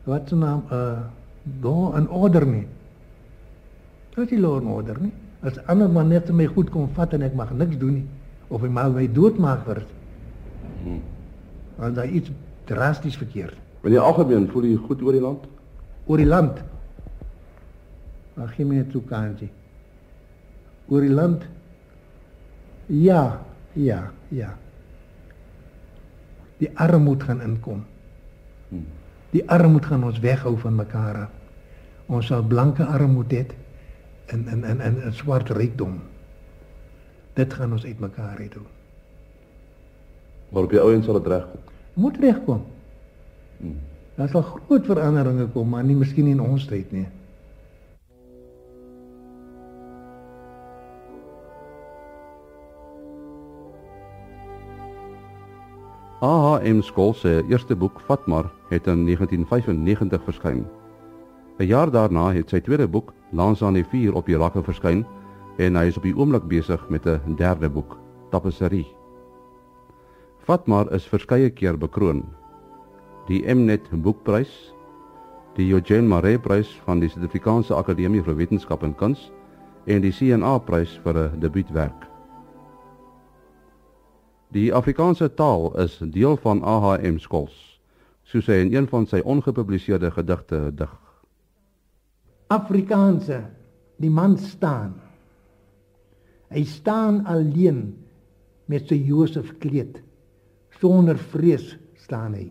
S4: wat se naam uh law and order nie. Dit is law and order nie. As ander man net my goed kom vat en ek mag niks doen nie of hy maar my doodmaak word. Hmm. Want daar iets drasties verkeerd.
S5: Wanneer algemeen voel jy goed oor die land?
S4: Oor die land. Maar gee my net so kansie. Oor die land. Ja, ja, ja. Die armoede gaan inkom. Hmm. Die armoede gaan ons weghou van mekaar af. Ons sal blanke armoede hê in in in in 'n swart rykdom. Dit gaan ons uitmekaar hê doen.
S5: Maar op die ouens sal dit regkom.
S4: Moet regkom. Hmm. Daar sal groot veranderinge kom, maar nie miskien in ons tyd nie.
S5: A.H.M. Skoll se eerste boek Fatmar het in 1995 verskyn. 'n Jaar daarna het sy tweede boek Langs aan die vuur op die rakke verskyn en hy is op die oomblik besig met 'n derde boek, Tapisserie. Fatmar is verskeie keer bekroon. Die Mnet boekprys, die Eugene Maree prys van die Suid-Afrikaanse Akademie vir Wetenskap en Kuns en die CNA prys vir 'n debuutwerk. Die Afrikaanse taal is deel van AHM Skols, soos hy in een van sy ongepubliseerde gedigte dig.
S4: Afrikaanse, die man staan. Hy staan alleen met sy Josef kleed. Sonder vrees staan hy.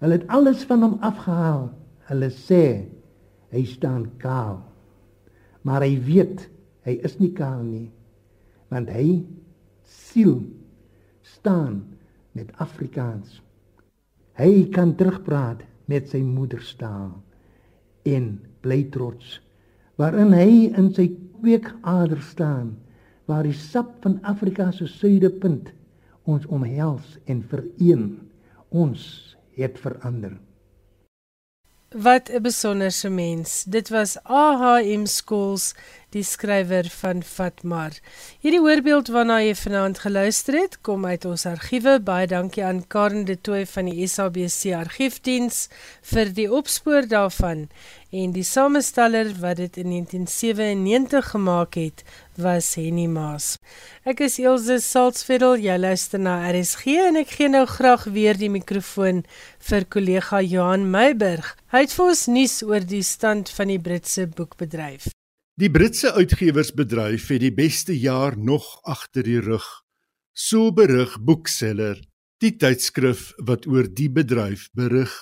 S4: Hulle het alles van hom afgehaal. Hulle sê hy staan kaal. Maar hy weet hy is nie kaal nie. Want hy siel staan met Afrikaans. Hy kan terugpraat met sy moederstaal en bly trots waarin hy in sy kweekader staan waar die sap van Afrika se suidepunt ons omhels en vereen. Ons het verander
S1: Wat 'n besonderse mens. Dit was AHM Schools, die skrywer van Fatmar. Hierdie voorbeeld waarna jy vanaand geluister het, kom uit ons argiewe. Baie dankie aan Karen de Tooy van die SABC Argiefdiens vir die opspoor daarvan. En die samesteller wat dit in 1997 gemaak het, was Henny Maas. Ek is Elsje Salzveld, jy luister na RSG en ek gee nou graag weer die mikrofoon vir kollega Johan Meiburg. Hy het vir ons nuus oor die stand van die Britse boekbedryf.
S2: Die Britse uitgewersbedryf het die beste jaar nog agter die rug. So berig Bookseller, die tydskrif wat oor die bedryf berig.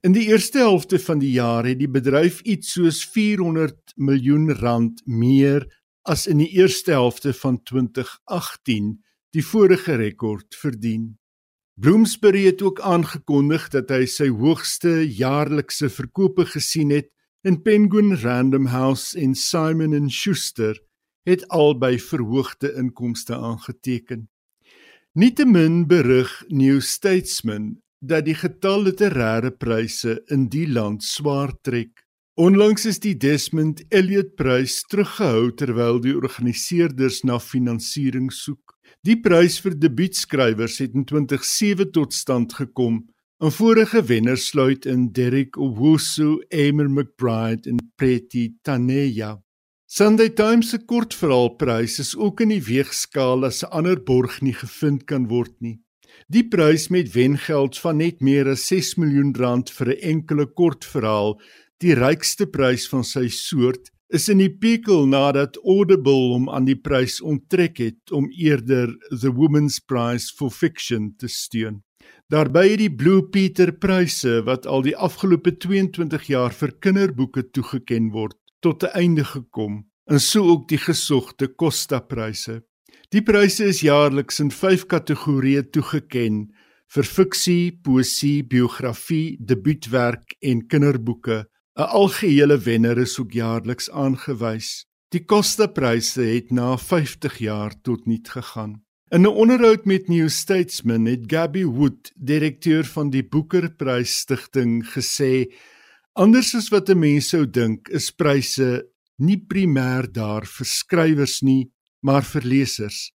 S2: In die eerste helfte van die jaar het die bedryf iets soos 400 miljoen rand meer as in die eerste helfte van 2018 die vorige rekord verdien. Bloomsbury het ook aangekondig dat hy sy hoogste jaarlikse verkope gesien het en Penguin Random House en Simon & Schuster het albei verhoogde inkomste aangeteken. Nietemin berig New Statesman dat die getal literêre pryse in die land swaar trek. Onlangs is die Desmond Elliot Prys teruggehou terwyl die organiseerders na finansiering soek. Die prys vir debuutskrywers het in 2007 tot stand gekom. En vorige wenners sluit in Derek Owusu, Emer McBride en Pretty Taneya. Sunday Times se kortverhaalprys is ook in die weegskaal as 'n ander borg nie gevind kan word nie. Die prys met wengeld van net meer as 6 miljoen rand vir 'n enkele kortverhaal, die rykste prys van sy soort, is in die pikel nadat Audible hom aan die prys onttrek het om eerder The Women's Prize for Fiction te steun. Daarby het die Blue Peter pryse wat al die afgelope 22 jaar vir kinderboeke toegeken word, tot 'n einde gekom en so ook die gesogte Costa-pryse. Die pryse is jaarliks in 5 kategorieë toegeken vir fiksie, poesie, biografie, debuutwerk en kinderboeke. 'n Algehele wenner is ook jaarliks aangewys. Die Costa-pryse het na 50 jaar tot niet gegaan. In 'n onderhoud met New Statesman het Gabby Wood, direkteur van die Booker Prys Stichting, gesê Anders as wat 'n mens sou dink, is pryse nie primêr daar vir skrywers nie, maar vir lesers.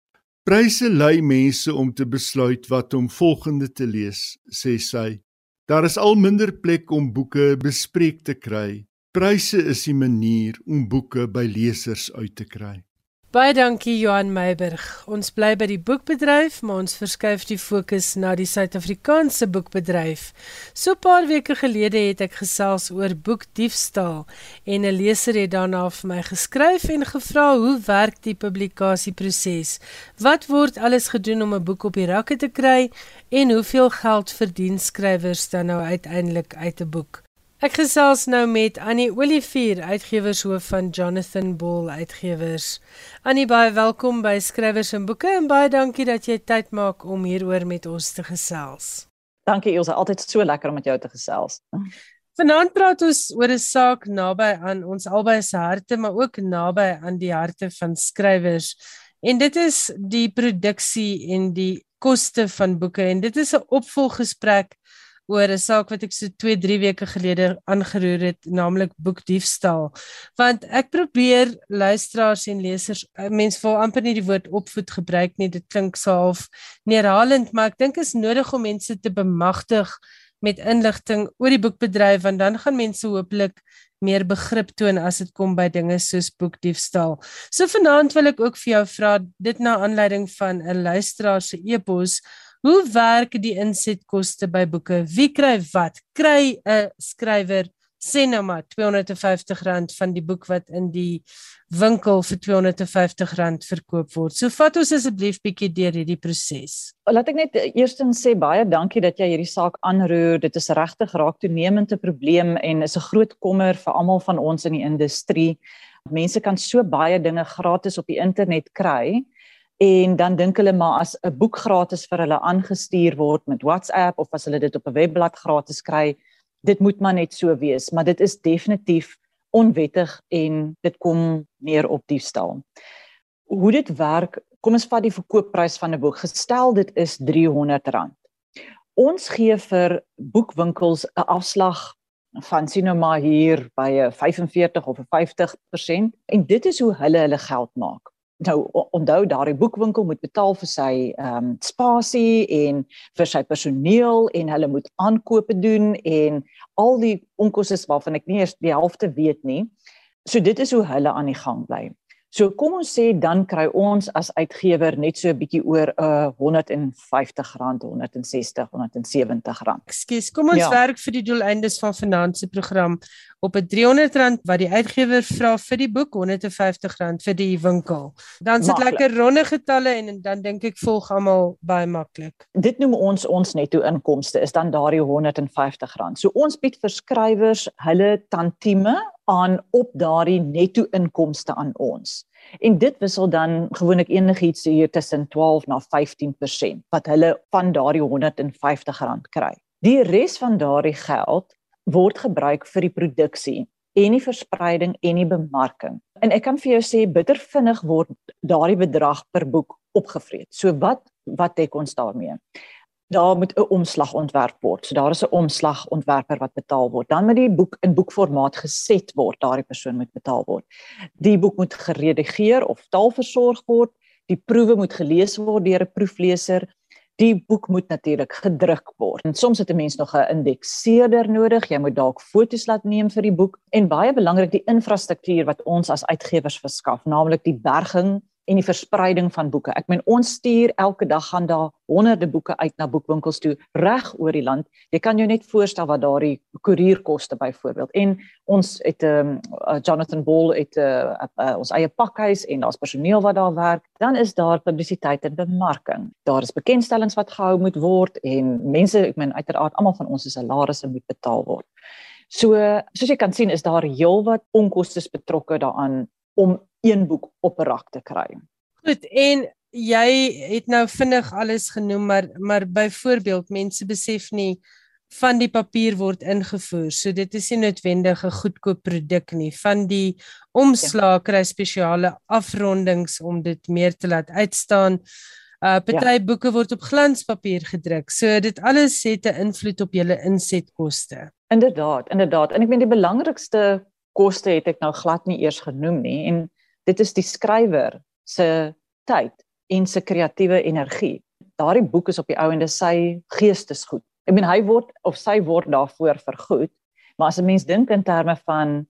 S2: Pryse lei mense om te besluit wat om volgende te lees, sê sy. Daar is al minder plek om boeke bespreek te kry. Pryse is die manier om boeke by lesers uit te kry.
S1: Baie dankie Johan Meiberg. Ons bly by die boekbedryf, maar ons verskuif die fokus na die Suid-Afrikaanse boekbedryf. So 'n paar weke gelede het ek gesels oor boekdiefstal en 'n leser het daarna vir my geskryf en gevra hoe werk die publikasieproses? Wat word alles gedoen om 'n boek op die rakke te kry en hoeveel geld verdien skrywers dan nou uiteindelik uit 'n boek? Ek gesels nou met Annie Olivier, uitgewershoof van Jonathan Ball Uitgewers. Annie, baie welkom by Skrywers en Boeke en baie dankie dat jy tyd maak om hieroor met ons te gesels.
S9: Dankie Elsə, altyd so lekker om met jou te gesels.
S1: Vanaand praat ons oor 'n saak naby aan ons albei se harte, maar ook naby aan die harte van skrywers. En dit is die produksie en die koste van boeke en dit is 'n opvolggesprek oor 'n saak wat ek so 2-3 weke gelede aangeroer het, naamlik boekdiefstal. Want ek probeer luisteraars en lesers, eh, mense wil amper nie die woord opvoed gebruik nie. Dit klink so half neerhalend, maar ek dink is nodig om mense te bemagtig met inligting oor die boekbedryf want dan gaan mense hopelik meer begrip toon as dit kom by dinge soos boekdiefstal. So vanaand wil ek ook vir jou vra dit na aanleiding van 'n luisteraar se e-pos Hoe werk die insetkoste by boeke? Wie kry wat? Kry 'n skrywer sê nou maar R250 van die boek wat in die winkel vir R250 verkoop word. So vat ons asseblief bietjie deur hierdie proses.
S9: Laat ek net eerstens sê baie dankie dat jy hierdie saak aanroer. Dit is regtig raak toenemende probleem en is 'n groot kommer vir almal van ons in die industrie. Mense kan so baie dinge gratis op die internet kry en dan dink hulle maar as 'n boek gratis vir hulle aangestuur word met WhatsApp of as hulle dit op 'n webblad gratis kry, dit moet maar net so wees, maar dit is definitief onwettig en dit kom neer op diefstal. Hoe dit werk, kom ons vat die verkoopprys van 'n boek. Gestel dit is R300. Ons gee vir boekwinkels 'n afslag van sien nou maar hier by 'n 45 of 'n 50% en dit is hoe hulle hulle geld maak nou onthou daardie boekwinkel moet betaal vir sy ehm um, spasie en vir sy personeel en hulle moet aankope doen en al die onkoste waarvan ek nie eers die helfte weet nie. So dit is hoe hulle aan die gang bly. So kom ons sê dan kry ons as uitgewer net so 'n bietjie oor 'n uh, R150, R160, R170.
S1: Ekskuus, kom ons ja. werk vir die doeleindes van finansie program op 'n R300 wat die uitgewer vra vir die boek, R150 vir die winkel. Dan sit lekker ronde getalle en dan dink ek volg almal baie maklik.
S9: Dit noem ons ons netto inkomste is dan daardie R150. So ons bied vir skrywers hulle tantieme aan op daardie netto inkomste aan ons. En dit wissel dan gewoonlik enigiets hier tussen 12 na 15% wat hulle van daardie R150 kry. Die res van daardie geld word gebruik vir die produksie en die verspreiding en die bemarking. En ek kan vir jou sê bitter vinnig word daardie bedrag per boek opgevreet. So wat wat dek ons daarmee? Daar moet 'n omslag ontwerp word. So daar is 'n omslagontwerper wat betaal word. Dan moet die boek in boekformaat geset word. Daardie persoon moet betaal word. Die boek moet geredigeer of taalversorg word. Die proewe moet gelees word deur 'n proefleser die boek moet natuurlik gedruk word. En soms het 'n mens nog 'n indekseerder nodig. Jy moet dalk foto's laat neem vir die boek en baie belangrik die infrastruktuur wat ons as uitgewers verskaf, naamlik die berging en die verspreiding van boeke. Ek meen ons stuur elke dag gaan daar honderde boeke uit na boekwinkels toe reg oor die land. Jy kan jou net voorstel wat daardie koerierkoste byvoorbeeld. En ons het 'n um, uh, Jonathan Ball het 'n uh, uh, uh, ons eie pakhuis en daar's personeel wat daar werk. Dan is daar publisiteit en bemarking. Daar is bekendstellings wat gehou moet word en mense, ek meen uiteraard almal van ons se salarisse moet betaal word. So soos jy kan sien is daar heelwat onkoste betrokke daaraan om een boek op 'n rak te kry.
S1: Goed, en jy het nou vinnig alles genoem, maar maar byvoorbeeld mense besef nie van die papier word ingevoer. So dit is nie noodwendig 'n goedkoop produk nie. Van die omslag ja. kry spesiale afrondings om dit meer te laat uitstaan. Uh party ja. boeke word op glanspapier gedruk. So dit alles het 'n invloed op julle insetkoste.
S9: Inderdaad, inderdaad. En ek meen die belangrikste koste het ek nou glad nie eers genoem nie en dit is die skrywer se tyd en sy kreatiewe energie. Daardie boek is op die ou ende sy geestesgoed. Ek meen hy word of sy word daarvoor vergoed, maar as 'n mens dink in terme van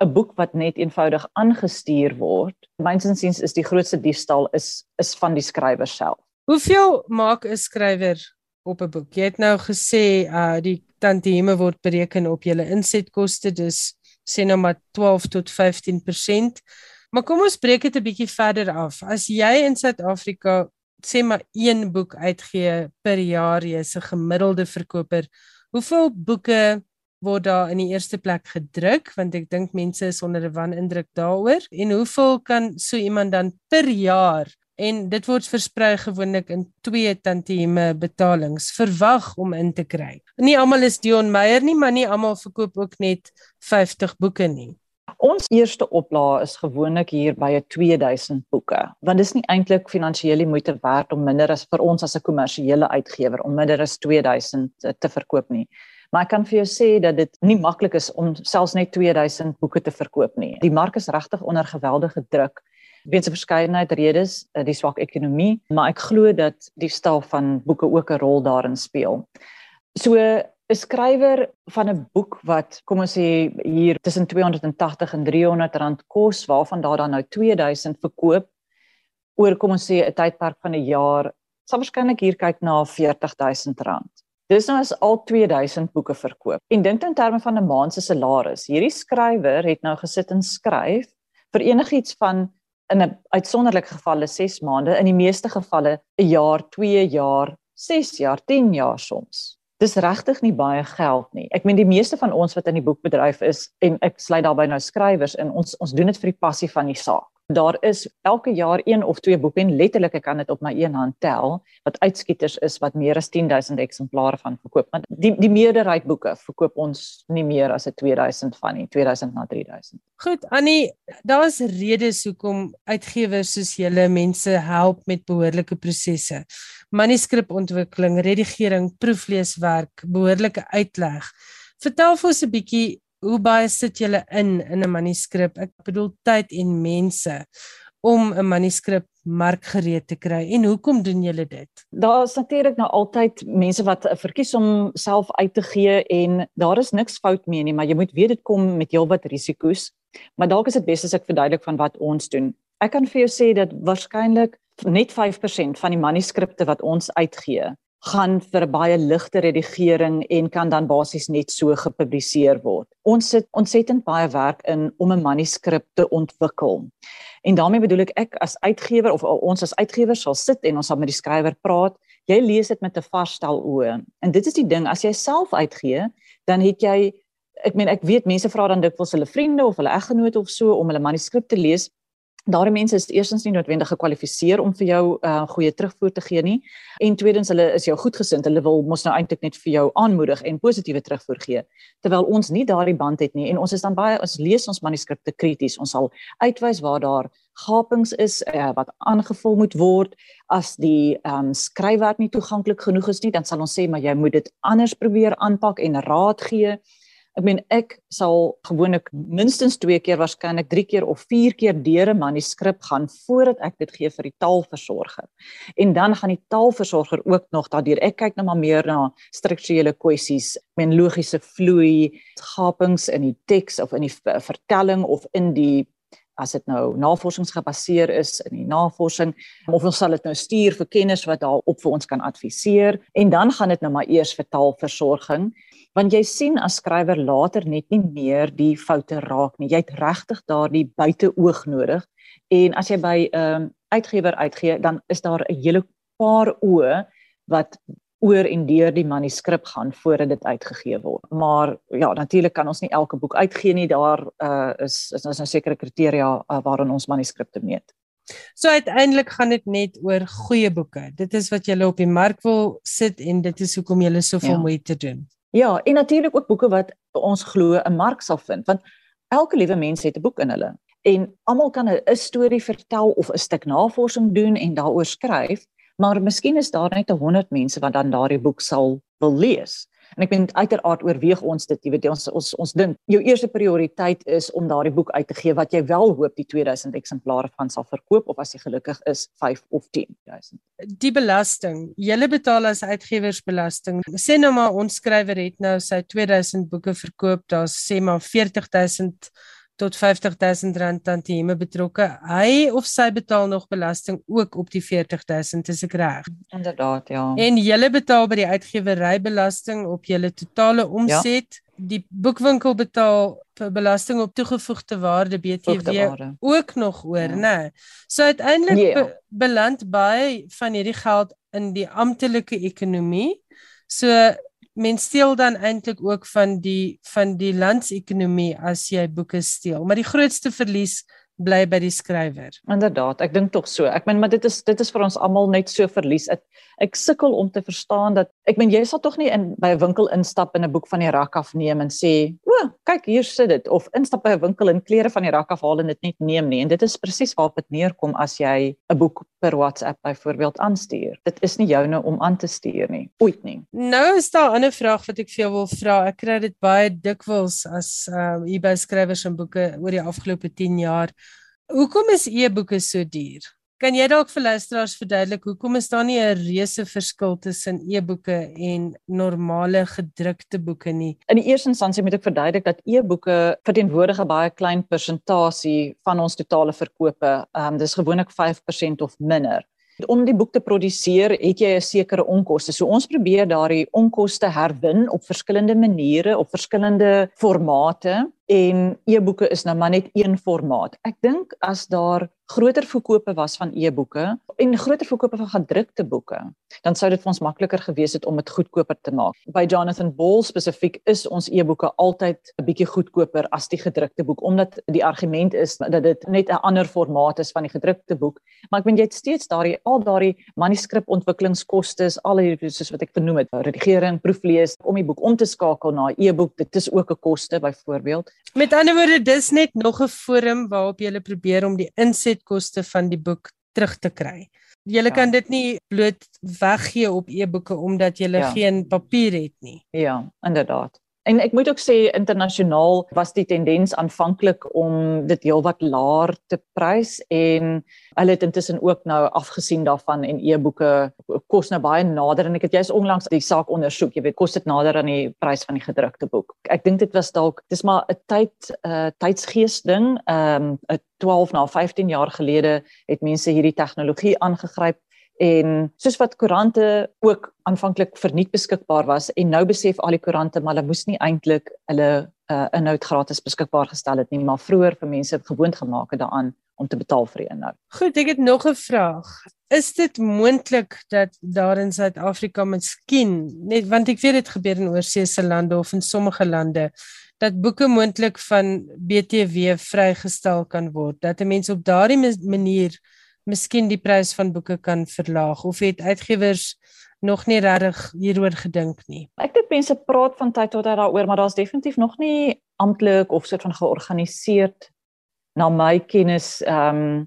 S9: 'n boek wat net eenvoudig aangestuur word, myns insiens is die grootste diefstal is is van die skrywer self.
S1: Hoeveel maak 'n skrywer op 'n boek? Jy het nou gesê uh die tantieme word bereken op julle insetkoste, dis sê nou maar 12 tot 15%. Maar kom ons breek dit 'n bietjie verder af. As jy in Suid-Afrika sê maar een boek uitgee per jaar, jy's 'n gemiddelde verkoper, hoeveel boeke word daar in die eerste plek gedruk want ek dink mense is onder 'n wanindruk daaroor en hoeveel kan so iemand dan per jaar en dit word versprei gewoonlik in twee tantieme betalings verwag om in te kry. Nie almal is Dion Meyer nie, maar nie almal verkoop ook net 50 boeke nie.
S9: Ons eerste oplaag is gewoonlik hier by 'n 2000 boeke, want dit is nie eintlik finansiële moeite werd om minder as vir ons as 'n kommersiële uitgewer om minder as 2000 te verkoop nie. Maar ek kan vir jou sê dat dit nie maklik is om selfs net 2000 boeke te verkoop nie. Die mark is regtig onder geweldige druk weens 'n verskeidenheid redes, eh, die swak ekonomie, maar ek glo dat die stal van boeke ook 'n rol daarin speel. So 'n skrywer van 'n boek wat kom ons sê hier tussen 280 en 300 rand kos waarvan daar dan nou 2000 verkoop oor kom ons sê 'n tydperk van 'n jaar sal waarskynlik hier kyk na 40000 rand. Dis nou as al 2000 boeke verkoop. En dink in terme van 'n maand se salaris. Hierdie skrywer het nou gesit en skryf vir enigiets van in 'n uitsonderlike gevalle 6 maande, in die meeste gevalle 'n jaar, 2 jaar, 6 jaar, 10 jaar soms dis regtig nie baie geld nie. Ek meen die meeste van ons wat in die boekbedryf is en ek sluit daarbey nou skrywers in, ons ons doen dit vir die passie van die saak. Daar is elke jaar een of twee boeke en letterlik ek kan dit op my een hand tel wat uitskieters is wat meer as 10000 eksemplare van verkoop. Want die die meerderheid boeke verkoop ons nie meer as 'n 2000 van nie, 2000 na 3000.
S1: Goed, Annie, daar's redes hoekom uitgewers soos julle mense help met behoorlike prosesse manuskripontwikkeling, redigering, proefleeswerk, behoorlike uitleg. Vertel vir ons 'n bietjie hoe baie sit julle in in 'n manuskrip? Ek bedoel tyd en mense om 'n manuskrip markgereed te kry en hoekom doen julle dit?
S9: Daar is natuurlik nou altyd mense wat verkies om self uit te gee en daar is niks fout mee nie, maar jy moet weet dit kom met heelwat risiko's. Maar dalk is dit bes as ek verduidelik van wat ons doen. Ek kan vir jou sê dat waarskynlik net 5% van die manuskripte wat ons uitgee, gaan vir 'n baie ligte redigering en kan dan basies net so gepubliseer word. Ons sit ontsettend baie werk in om 'n manuskrip te ontwikkel. En daarmee bedoel ek ek as uitgewer of ons as uitgewers sal sit en ons sal met die skrywer praat. Jy lees dit met 'n varstel oë. En dit is die ding, as jy self uitgee, dan het jy ek meen ek weet mense vra dan dikwels hulle vriende of hulle eggenoot of so om hulle manuskrip te lees daardie mense is eerstens nie noodwendig gekwalifiseer om vir jou 'n uh, goeie terugvoer te gee nie en tweedens hulle is jou goedgesind. Hulle wil mos nou eintlik net vir jou aanmoedig en positiewe terugvoer gee terwyl ons nie daardie band het nie en ons is dan baie ons lees ons manuskripte krities ons sal uitwys waar daar gapings is uh, wat aangevul moet word. As die um, skryfwerk nie toeganklik genoeg is nie dan sal ons sê maar jy moet dit anders probeer aanpak en raad gee Ek meen ek sal gewoonlik minstens 2 keer waarskynlik 3 keer of 4 keer deur 'n manuskrip gaan voordat ek dit gee vir die taalversorger. En dan gaan die taalversorger ook nog daardeur ek kyk nou maar meer na strukturele kwessies, ek meen logiese vloei, gapings in die teks of in die vertelling of in die as dit nou navorsingsgebaseer is in die navorsing of ons sal dit nou stuur vir kenners wat daarop vir ons kan adviseer en dan gaan dit nou maar eers vir taalversorging want jy sien as skrywer later net nie meer die foute raak nie. Jy het regtig daardie buiteoog nodig. En as jy by 'n um, ehm, uitgewer uitgee, dan is daar 'n hele paar oë wat oor en deur die manuskrip gaan voordat dit uitgegee word. Maar ja, natuurlik kan ons nie elke boek uitgee nie. Daar uh, is is ons nou sekere kriteria uh, waarin ons manuskripte meet.
S1: So uiteindelik gaan dit net oor goeie boeke. Dit is wat jy op die mark wil sit en dit is hoekom jy soveel ja. moeite doen.
S9: Ja, en natuurlik ook boeke wat ons glo 'n mark sal vind, want elke liewe mens het 'n boek in hulle en almal kan 'n storie vertel of 'n stuk navorsing doen en daaroor skryf, maar miskien is daar net 100 mense wat dan daardie boek sal wil lees. En ek meen uiteraard oorweeg ons dit, jy weet ons ons ons dink jou eerste prioriteit is om daardie boek uit te gee wat jy wel hoop die 2000 eksemplare van sal verkoop of as jy gelukkig is 5 of 10000.
S1: Die belasting, jy betaal as uitgewersbelasting. Sê nou maar ons skrywer het nou sy 2000 boeke verkoop, daar's sê maar 40000 tot 50000 rand tantieme betrokke. Hy of sy betaal nog belasting ook op die 40000, is ek reg?
S9: Inderdaad, ja.
S1: En jy betaal by die uitgewery belasting op jou totale omset. Ja. Die boekwinkel betaal vir belasting op toegevoegde waarde BTW ook nog oor, ja. né? So uiteindelik ja. be beland baie van hierdie geld in die amptelike ekonomie. So mens steel dan eintlik ook van die van die landsekonomie as jy boeke steel. Maar die grootste verlies bly by die skrywer.
S9: Inderdaad, ek dink tog so. Ek meen maar dit is dit is vir ons almal net so verlies. Ek, ek sukkel om te verstaan dat ek meen jy sal tog nie in by 'n winkel instap en 'n boek van die rak af neem en sê, "O, kyk hier sit dit." Of instap by 'n winkel en klere van die rak af haal en dit net neem nie. En dit is presies waarop dit neerkom as jy 'n boek per WhatsApp byvoorbeeld aanstuur. Dit is nie joune om aan te stuur nie. Ooit nie.
S1: Nou is daar 'n ander vraag wat ek vir jou wil vra. Ek kry dit baie dikwels as ehm uh, e-book skrywers en boeke oor die afgelope 10 jaar. Hoekom is e-boeke so duur? Kan jy dalk vir luisteraars verduidelik hoekom is daar nie 'n reuse verskil tussen e-boeke en normale gedrukte boeke nie?
S9: In die eerste instansie moet ek verduidelik dat e-boeke verteenwoordig 'n baie klein persentasie van ons totale verkope. Ehm um, dis gewoonlik 5% of minder. Om die boek te produseer, het jy 'n sekere onkoste. So ons probeer daardie onkoste herwin op verskillende maniere, op verskillende formate en e-boeke is nou maar net een formaat. Ek dink as daar groter verkope was van e-boeke en groter verkope van gedrukte boeke, dan sou dit vir ons makliker gewees het om dit goedkoper te maak. By Jonathan Ball spesifiek is ons e-boeke altyd 'n bietjie goedkoper as die gedrukte boek omdat die argument is dat dit net 'n ander formaat is van die gedrukte boek. Maar ek weet jy het steeds daardie al daardie manuskripontwikkelingskoste, al hierdie soos wat ek genoem het, redigering, proeflees om die boek om te skakel na e-boek, dit is ook 'n koste byvoorbeeld.
S1: Met ander woorde, dis net nog 'n forum waarop jy probeer om die inset insetkoste van die boek terug te kry. Jy ja. kan dit nie bloot weggee op e-boeke omdat jy ja. geen papier het nie.
S9: Ja, inderdaad. En ek moet ook sê internasionaal was die tendens aanvanklik om dit heelwat laer te prys en hulle het intussen ook nou afgesien daarvan en e-boeke kos nou baie nader en ek het jous onlangs die saak ondersoek, jy weet, kos dit nader aan die prys van die gedrukte boek. Ek dink dit was dalk dis maar 'n tyd uh, tydsgees ding. Ehm um, 'n 12 na 15 jaar gelede het mense hierdie tegnologie aangegryp En soos wat koerante ook aanvanklik verniet beskikbaar was en nou besef al die koerante maar hulle moes nie eintlik hulle uh, inhoud gratis beskikbaar gestel het nie, maar vroeër vir mense gewoond gemaak het daaraan om te betaal vir die inhoud.
S1: Goed, ek het nog 'n vraag. Is dit moontlik dat daar in Suid-Afrika miskien net want ek weet dit gebeur in oorseese lande of in sommige lande dat boeke moontlik van BTW vrygestel kan word dat 'n mens op daardie manier miskien die prys van boeke kan verlaag of het uitgewers nog nie regtig hieroor gedink nie.
S9: Ek dink mense praat van tyd tot tyd daaroor, maar daar's definitief nog nie amptelik of soort van georganiseerd na my kennis ehm um,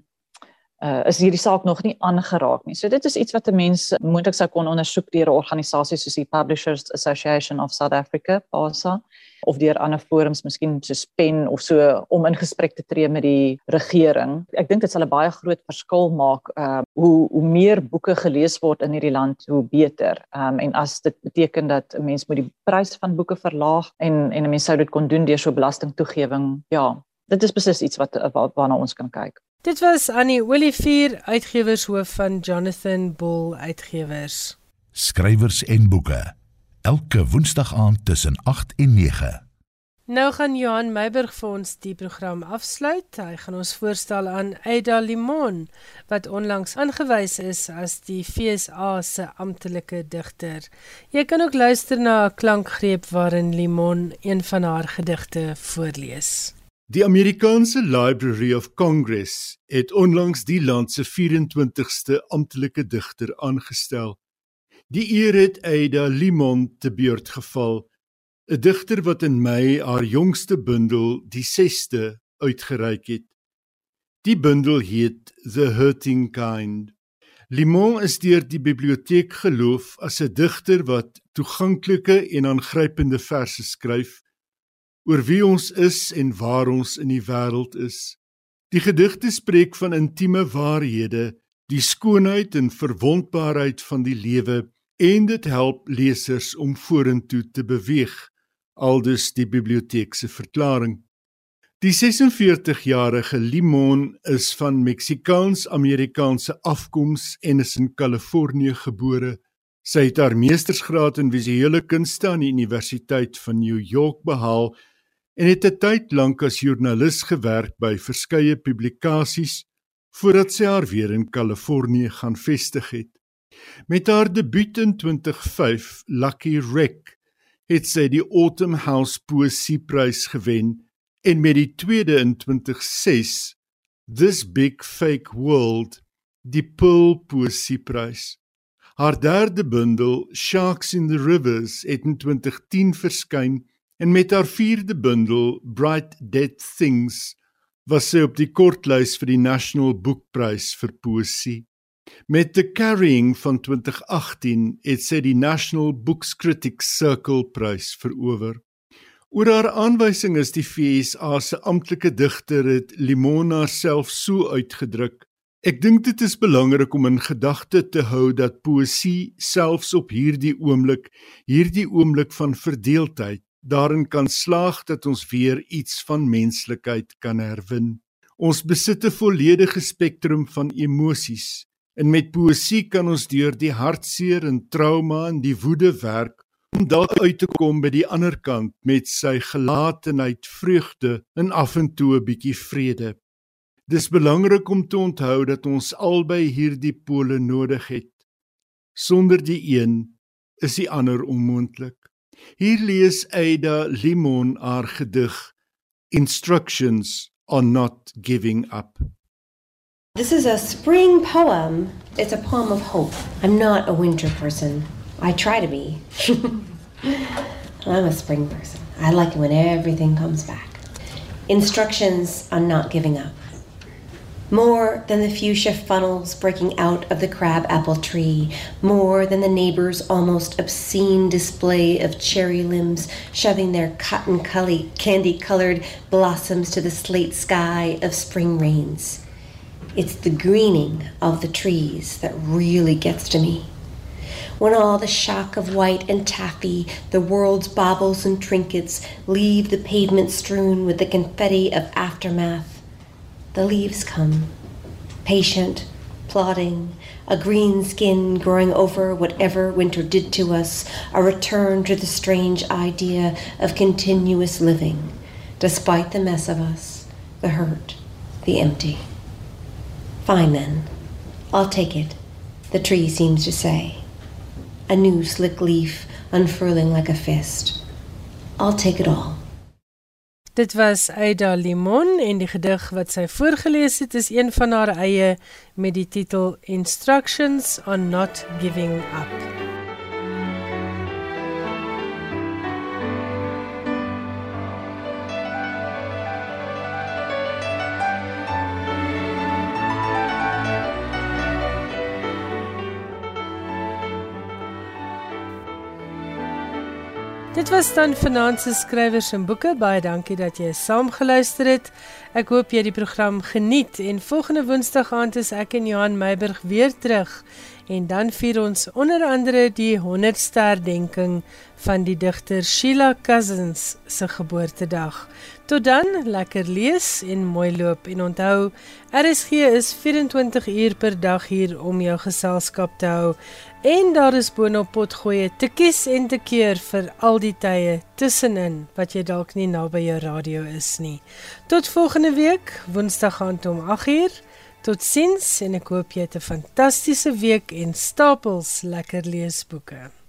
S9: uh, is hierdie saak nog nie aangeraak nie. So dit is iets wat 'n mens moontlik sou kon ondersoek deur 'n organisasie soos die Publishers Association of South Africa, PASA of deur ander forums miskien soos PEN of so om in gesprek te tree met die regering. Ek dink dit sal 'n baie groot verskil maak uh hoe hoe meer boeke gelees word in hierdie land, hoe beter. Um en as dit beteken dat 'n mens moet die prys van boeke verlaag en en 'n mens sou dit kon doen deur so belastingtoegewing, ja, dit is beslis iets wat waarna ons kan kyk.
S1: Dit was Annie Olivier, uitgewershoof van Jonathan Bull Uitgewers.
S3: Skrywers en boeke. Elke Woensdag aand tussen 8 en 9.
S1: Nou gaan Johan Meiburg vir ons die program afsluit. Hy gaan ons voorstel aan Ada Limon wat onlangs aangewys is as die FSA se amptelike digter. Jy kan ook luister na 'n klankgreep waarin Limon een van haar gedigte voorlees.
S2: Die Amerikaanse Library of Congress het onlangs die land se 24ste amptelike digter aangestel. Die eer het Ada Limon te beurt geval, 'n digter wat in Mei haar jongste bundel, die 6ste, uitgereik het. Die bundel heet The Hurting Kind. Limon is deur die biblioteek geloof as 'n digter wat toeganklike en aangrypende verse skryf oor wie ons is en waar ons in die wêreld is. Die gedigte spreek van intieme waarhede, die skoonheid en verwondbaarheid van die lewe en dit help lesers om vorentoe te beweeg, aldus die biblioteek se verklaring. Die 46-jarige Limon is van Meksikaans-Amerikaanse afkoms en is in Kalifornië gebore. Sy het haar meestersgraad in visuele kunste aan die Universiteit van New York behaal en het 'n tyd lank as joernalis gewerk by verskeie publikasies voordat sy haar weer in Kalifornië gaan vestig het. Met haar debuut in 2005, Lucky Wreck, het sy die Autumn House Poesieprys gewen en met die tweede in 2006, This Big Fake World, die Pearl Poesieprys. Haar derde bundel, Sharks in the Rivers, het in 2010 verskyn en met haar vierde bundel Bright Dead Things was sy op die kortlys vir die National Book Prize vir poesie. Met The Carrying van 2018 het sy die National Books Critics Circle Prys verower. Oor haar aanwysing is die FSA se amptelike digter het Limona self so uitgedruk: Ek dink dit is belangrik om in gedagte te hou dat poesie selfs op hierdie oomblik, hierdie oomblik van verdeeldheid daarin kan slaag dat ons weer iets van menslikheid kan herwin. Ons besit 'n volledige spektrum van emosies en met poësie kan ons deur die hartseer en trauma en die woede werk om dalk uit te kom by die ander kant met sy gelatenheid, vreugde en af en toe 'n bietjie vrede. Dis belangrik om te onthou dat ons albei hierdie pole nodig het. Sonder die een is die ander onmoontlik. Hier lees Ada Limon haar gedig Instructions on Not Giving Up.
S10: This is a spring poem. It's a poem of hope. I'm not a winter person. I try to be. I'm a spring person. I like it when everything comes back. Instructions on not giving up more than the fuchsia funnels breaking out of the crab apple tree, more than the neighbor's almost obscene display of cherry limbs shoving their cotton candy colored blossoms to the slate sky of spring rains. It's the greening of the trees that really gets to me. When all the shock of white and taffy, the world's baubles and trinkets leave the pavement strewn with the confetti of aftermath, the leaves come, patient, plodding, a green skin growing over whatever winter did to us, a return to the strange idea of continuous living, despite the mess of us, the hurt, the empty. Fine then, I'll take it, the tree seems to say. A new slick leaf unfurling like a fist. I'll take it all.
S1: Dit was Aida Limon en die gedig wat sy voorgeles het is een van haar eie met die titel Instructions on Not Giving Up. Dit was dan vanaand se skrywers en boeke. Baie dankie dat jy saam geluister het. Ek hoop jy die program geniet en volgende Woensdag aand is ek en Johan Meiburg weer terug en dan vier ons onder andere die 100ste herdenking van die digter Sheila Cousins se geboortedag. Tot dan, lekker lees en mooi loop en onthou, RSG is 24 uur per dag hier om jou geselskap te hou. En daar is boonop potgoeie te kies en te keer vir al die tye tussenin wat jy dalk nie naby jou radio is nie. Tot volgende week, Woensdag aand om 8uur. Totsiens en ek hoop jy het 'n fantastiese week en stapels lekker leesboeke.